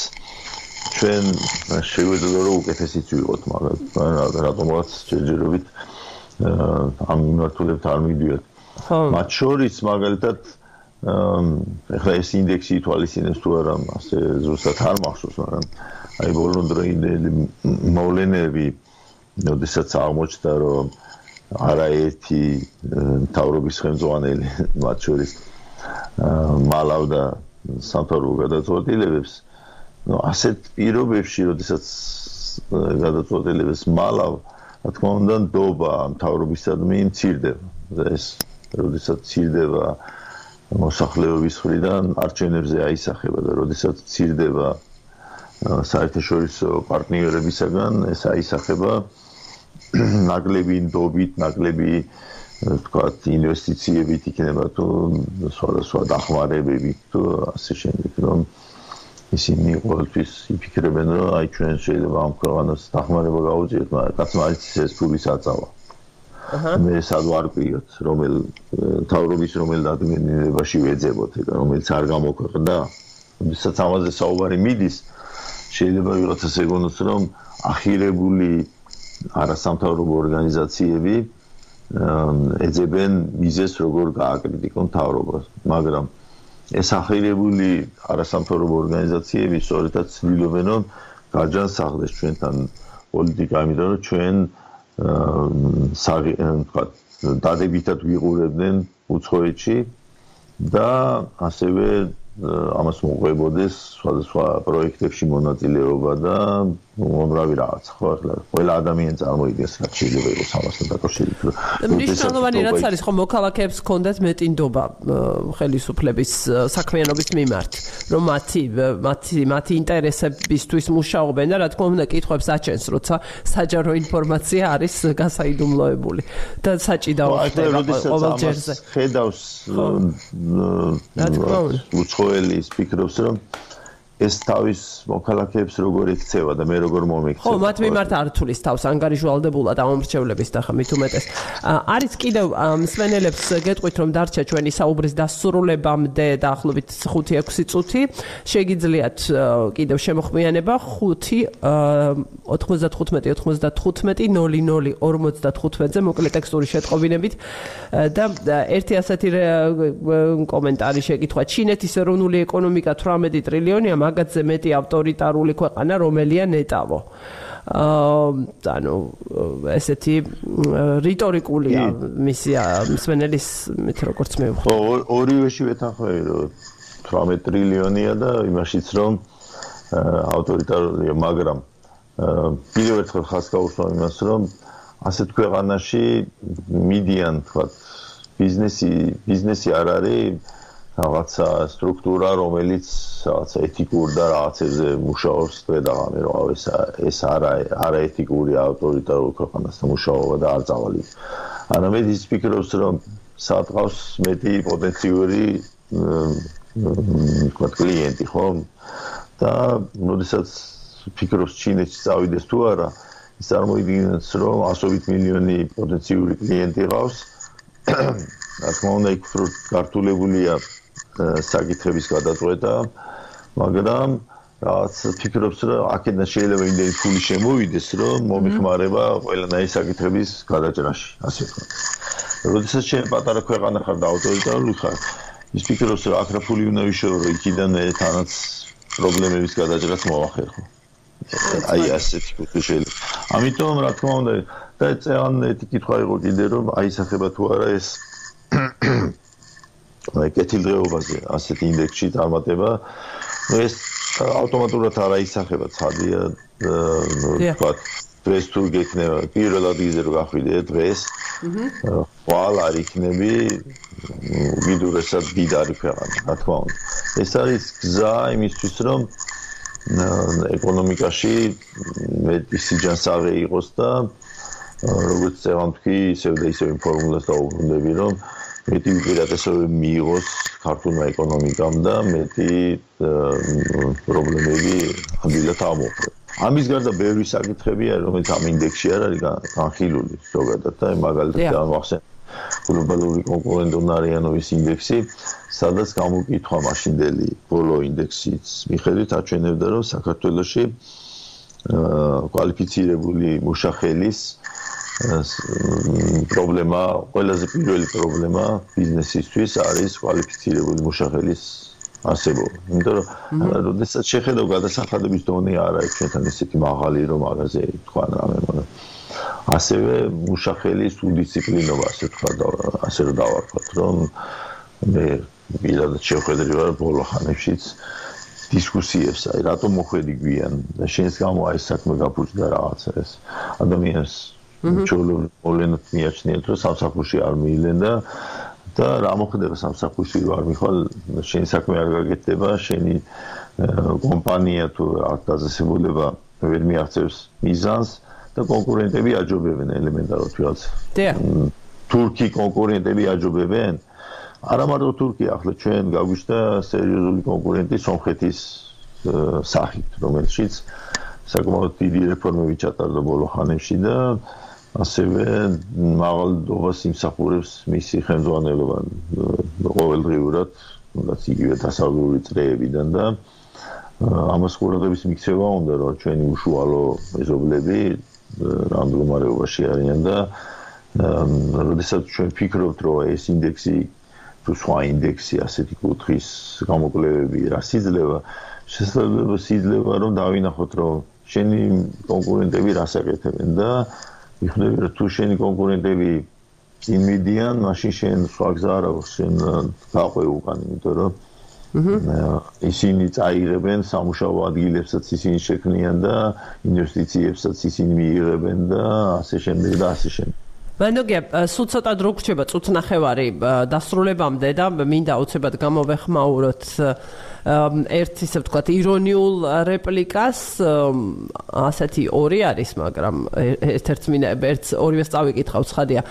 ჩვენ შეგვიძლია რომ უკეთესიც ვიყოთ, მაგრამ რატომღაც შეჯერებით ამ მიმართულებთ არ მიდიოთ. ხო. მათ შორის მაგალითად ეხლა ეს ინდექსი ითვალისწინებს თუ არა ასე ზუსტად არ მახსოვს მაგრამ აი ბოლო დროინდელი მოვლენები ნოდესაც აღმოჩნდა რომ არაერთი თავრობის ხელმძღვანელი [laughs] მათ შორის მალავდა სამთავრობო გადაწყვეტილებებს ну ასეთ პირობებში როდესაც გადაწყვეტილებებს მალავ რა თქმა უნდა ნდობა თავრობისადმი მცირდება ეს როდესაც მცირდება მოსახლეობის მხრიდან არჩევნებზე აისახება და როდესაც ცირდება საერთაშორისო პარტნიორებისაგან ეს აისახება [clears throat] ნაკლები ნდობით, ნაკლები თქვათ ინვესტიციებით იქნება თუ სხვადასხვა დახმარებები თუ ასე შემდეგ რომ ისინი ყოველთვის იფიქრებენ რომ აი ჩვენ შეიძლება ამ ქვეყანას დახმარება გავუწიოთ, მაგრამ კაცმა არის ეს ფულის აწავა. მე სად ვარ პიროთ რომელ თავრობის რომელ დადგენილებაში ვეძებოთ და რომელიც არ გამოქვეყნდა. ვისაც ამაზე საუბარი მიდის შეიძლება ვიღაცას ეგონოს რომ ახირებული არასამთავრობო ორგანიზაციები ეძებენ მიზეს როგორ გააკრიტიკონ თავრობას. მაგრამ ეს ახირებული არასამთავრობო ორგანიზაციები სწორედაც ცდილობენ რომ გაჯანსაღდეს ჩვენთან პოლიტიკა იმიტომ რომ ჩვენ თქვა დადებითად ვიყურებდნენ უცხოეთში და ასევე ამას მოყვებოდეს სხვადასხვა პროექტებში მონაწილეობა და უამრავი რაღაც ხო ახლა ყველა ადამიანი წარმოიდგენს რა შეიძლება იყოს ამასთან დაკავშირებით მნიშვნელოვანი რაც არის ხო მოქალაქეებს ჰქონდათ მეტინდობა ხელისუფლების საქმიანობის მიმართ რომ მათი მათი მათი ინტერესებისთვის მუშაობენ და რა თქმა უნდა კითხვებს აჩენს როცა საჯარო ინფორმაცია არის გასაიდუმლოებული და საჭიდაო ხდება ყოველ ჯერზე. ხედავს უცხოელი ფიქრობს რომ ეს თავის მოქალაქეებს როგორ იქცევა და მე როგორ მომიქცევ. ხო, მათ მიმართ არ თulis თავს ანგარიშვალდებულა და მომრჩევლების და ხმით უმეტეს. არის კიდევ მსმენელებს გეტყვით რომ დარჩა ჩვენი საუბრის დასრულებამდე დაახლოებით 5-6 წუთი. შეგიძლიათ კიდევ შემოხმიანება 5-95-95-00-55-ზე მოკლე ტექსტური შეტყობინებით და ერთი ასეთი კომენტარი შეკითხვა ჩინეთის ეროვნული ეკონომიკა 18 ტრილიონია მაგათზე მეტი ავტორიტარული ქვეყანა რომელია ნეტავო. აა ანუ ესეთი რიტორიკულია მისი მსმენელის მით როგორც მე ხო ორივეში ვეთანხმები რომ 18 ტრილიონია და იმაშიც რომ ავტორიტარულია მაგრამ პირველ ერთხელ ხას გაუსვა იმას რომ ასეთ ქვეყანაში მიდიან თქვა ბიზნესი ბიზნესი არ არის რაღაცა სტრუქტურა, რომელიც რაღაცა ეთიკურ და რაღაცებზე მუშაობს და დაღამე რომ ეს არა არა ეთიკური ავტორიტარული ქვეყანასთან მუშაობა და არ წავალი. არამედ ის ფიქრობს რომ საწყავს მეტი პოტენციური მ კლიენტი ხო? და მოდესაც ფიქრობს ჩინეთში წავიდეს თუ არა, ის წარმოიდგინებს რომ 100 მილიონი პოტენციური კლიენტი ყავს. [coughs] რა თქმა უნდა, იქ ქართულებულია საკითხების გადაწყვეტა, მაგრამ რაც ფიქრობს რომ აქედან შეიძლება იმდენი ფული შემოვიდეს, რომ მომიხმარება ყველანაირი საკითხების გადაჭრაში, ასე ვთქვათ. როდესაც შენ პატარა ქვეყანა ხარ და ავტორიტარული ხარ, ის ფიქრობს რომ აქ რა ფული უნდა ვიშოვო, იქიდან მე თანაც პრობლემების გადაჭრას მოახერხო. აი ასეთი ფიქრი შეიძლება. ამიტომ რა თქმა უნდა და წეან ეთი კითხვა იყო კიდე რომ აისახება თუ არა ეს აი კეთილდღეობაზე ასეთ ინდექსში წარმატება ნუ ეს ავტომატურად არ აისახება ცხადია ნუ თქვა დღეს თუ გექნება პირველად იზე რომ გახვიდე დღეს აჰა ვალ არ იქნები ვიდურესად დიდარი ქვეყანა რა თქმა უნდა ეს არის გზა იმისთვის რომ ეკონომიკაში მეტი სიჯანსაღე იყოს და როგორც წევან თქვი ისევ და ისევ ინფორმაციას დაუბრუნდები რომ მეტი უპირატესობები მიიღოს ქართულმა ეკონომიკამ და მეტი პრობლემები ამილად ამოხდა. ამის გარდა ბევრი საკითხებია, რომელიც ამ ინდექსში არ არის განხილული ზოგადად და მაგალითად ამახსენ გლობალური კონკურენტუნარიანობის ინდექსი, სადაც გამოკითხვა მაშინდელი ბოლო ინდექსის მიხედვით აჩვენებდა, რომ საქართველოში კვალიფიცირებული მუშახელის პრობლემა, ყველაზე პირველი პრობლემა ბიზნესისთვის არის კვალიფიცირებული მუშახელის არსებობა. იმიტომ რომ როდესაც შეხედავ გადასახადების დონე არ არის ჩვენთან ისეთი მაღალი რომ მაგაზე თქვა რამე, მაგრამ ასევე მუშახელის უდისციპლინობა, ასე თქვა და ასე რომ დავარქვათ, რომ მე პირადად შეხედრი ვარ ბოლო ხანებშიც დისკუსიებს, აი რატომ მოხვედი გვიან და შენს გამო აი საქმე გაფუჭდა რაღაცა ეს ადამიანს ჩოლო მოლენოთ მიაჩნიეთ რომ სამსახურში არ მიილენ და და რა მოხდება სამსახურში რო არ მიხვალ შენი საქმე არ გაგეთდება შენი კომპანია თუ აქტაზესებულება ვერ მიაღწევს მიზანს და კონკურენტები აჯობებენ ელემენტარულად ვიღაც თურქი კონკურენტები აჯობებენ. არა მარტო თურქი ახლა ჩვენ გაგვიშთა სერიოზული კონკურენტი სომხეთის სახით რომელშიც საკმაოდ დიდი რეფორმები ჩატარდა ბოლო ხანებში და ასევე მაღალდობას იმსახურებს მისი ხელმძღვანელობა ყოველდღიურად, თუნდაც იგივე დასავლური წრეებიდან და ამას ყურადღების მიქცევა უნდა რომ ჩვენი უშუალო მეზობლები რა მდგომარეობაში არიან და როდესაც ჩვენ ფიქრობთ რომ ეს ინდექსი თუ სხვა ინდექსი ასეთი კუთხის გამოკვლევები რა სიძლება შესაძლოა სიძლება რომ დავინახოთ რომ შენი კონკურენტები რას აკეთებენ და მიხვდები რომ თუ შენი კონკურენტები იმედიან, მაშინ შენ სხვა გზა არ აქვს, შენ გაყვე უკან, იმიტომ რომ ისინი წაიღებენ სამუშაო ადგილებსაც ისინი შექმნიან და ინვესტიციებსაც ისინი მიიღებენ და ასე შემდეგ და ასე შემდეგ. მანდოგია სულ ცოტა დრო გრჩება წუთ ნახევარი დასრულებამდე და მინდა უცებად გამოვეხმაუროთ ერთ ისე ვთქვათ ირონიულ რეპლიკას ასეთი ორი არის მაგრამ ერთ-ერთ მინდა ერთ ორივეს წავიკითხავ ცხადია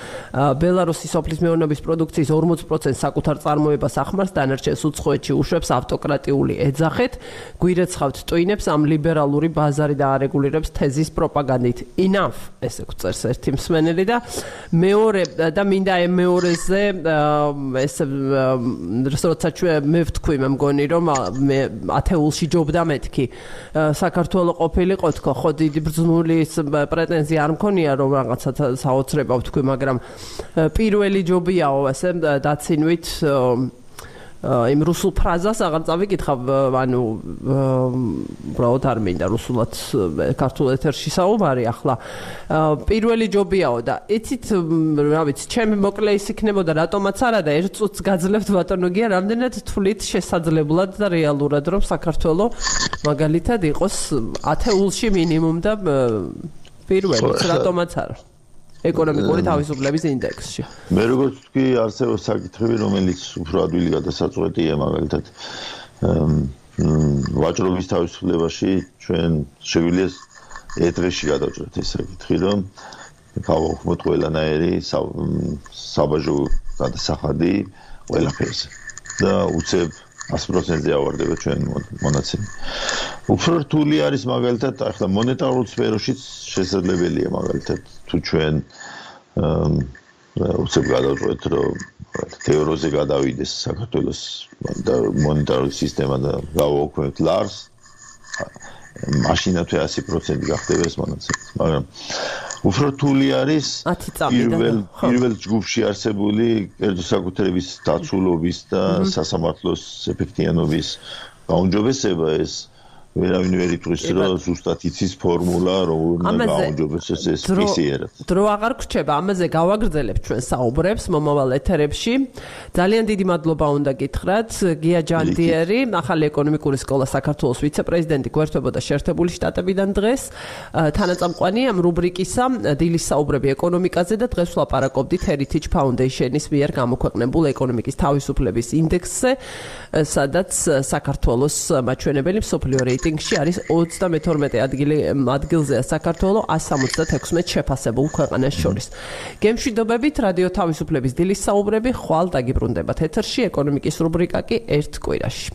ბელარუსის ოფლის მეურნეობის პროდუქციის 40% საკუთარ წარმოებას ახმარს დანარჩენს უცხოეთში უშვებს ავტოკრატიული ეძახეთ გვირეცხავთ ტვინებს ამ ლიბერალური ბაზარი და არეგულირებს თეზის პროპაგანდით. Enough ესე გვწერს ერთი მსმენელი და მეორე და მინდა ამ მეორეზე ეს როცა ჩვენ მე ვთქვი მე მგონი რომ მე ათეულში ჯობდა მეთქი. საქართველოს ყოფილიყო თქო ხო დიდი ბრძნული პრეტენზია არ მქონია რომ რაღაცა საოცრება ვთქვი მაგრამ პირველი ჯობიაო ესე დაცინვით იმ რუსულ ფრაზას აღარ წავიკითხავ ანუ უბრალოდ არ მინდა რუსულად ქართულ ეთერში საუბარი ახლა. პირველი ჯობიაო და იცით რა ვიცი ჩემი მოკლე ის იქნებოდა რატომაც არა და ერთ წუთს გაძლევთ ბატონოგია რამდენად თვლით შესაძლებლად და რეალურად რომ საქართველოს მაგალითად იყოს ათეულში მინიმუმ და პირველი რატომაც არა ეკონომიკური თავისუფლების ინდექსში. მე როგორც თქვი, არსებობს საკითხები, რომელიც უფრო ადვილი გადასაწყვეტია, მაგალითად ვაჭრობის თავისუფლებაში ჩვენ შეგვიძლია ეთრეში გადავჭრათ ეს საკითხი, რომ გავაუქმოთ ყველანაირი საბაჟო გადასახადი ყველაფერზე და უცებ 100%-ზე ავარდება ჩვენ მონაცემი. უფრო რთული არის მაგალითად ახლა მონეტარულ სფეროშიც შესაძლებელია მაგალითად თუ ჩვენ უცებ გადავწყვეტ რომ თეოროზე გადავიდეს საქართველოს მონეტარული სისტემა და გავაუქმოთ ლარს მაშინათვე 100% გახდება ეს მონაცემი. მაგრამ უფრო რთული არის პირველ პირველ ჯგუფში არსებული კერძო საკუთრების დაცულობის და სასამართლოს ეფექტიანობის გაუნჯობესება ეს ვერავინ ვერ იტყვის რომ ზუსტად იცის ფორმულა რომ უნდა გაუნჯობესდეს ეს PCR-ად. დრო აღარ გრჩება, ამაზე გავაგრძელებ ჩვენ საუბრებს მომავალ ეთერებში. ძალიან დიდი მადლობა უნდა გითხრათ გია ჯანდიერი, ახალი ეკონომიკური სკოლა საქართველოს ვიცე-პრეზიდენტი გვერდებოდა შეერთებული შტატებიდან დღეს. თანაწამყვანი ამ რუბრიკისა დილის საუბრები ეკონომიკაზე და დღეს ვლაპარაკობდით Heritage Foundation-ის მიერ გამოქვეყნებულ ეკონომიკის თავისუფლების ინდექსზე, სადაც საქართველოს მაჩვენებელი მსოფლიო რეიტინგი რეიტინგში არის 32 ადგილი ადგილზეა საქართველოს 176 შეფასებულ ქვეყანას შორის. გემშვიდობებით რადიო თავისუფლების დილის საუბრები ხვალ დაგიბრუნდებათ ეთერში ეკონომიკის რუბრიკა კი ერთ კვირაში.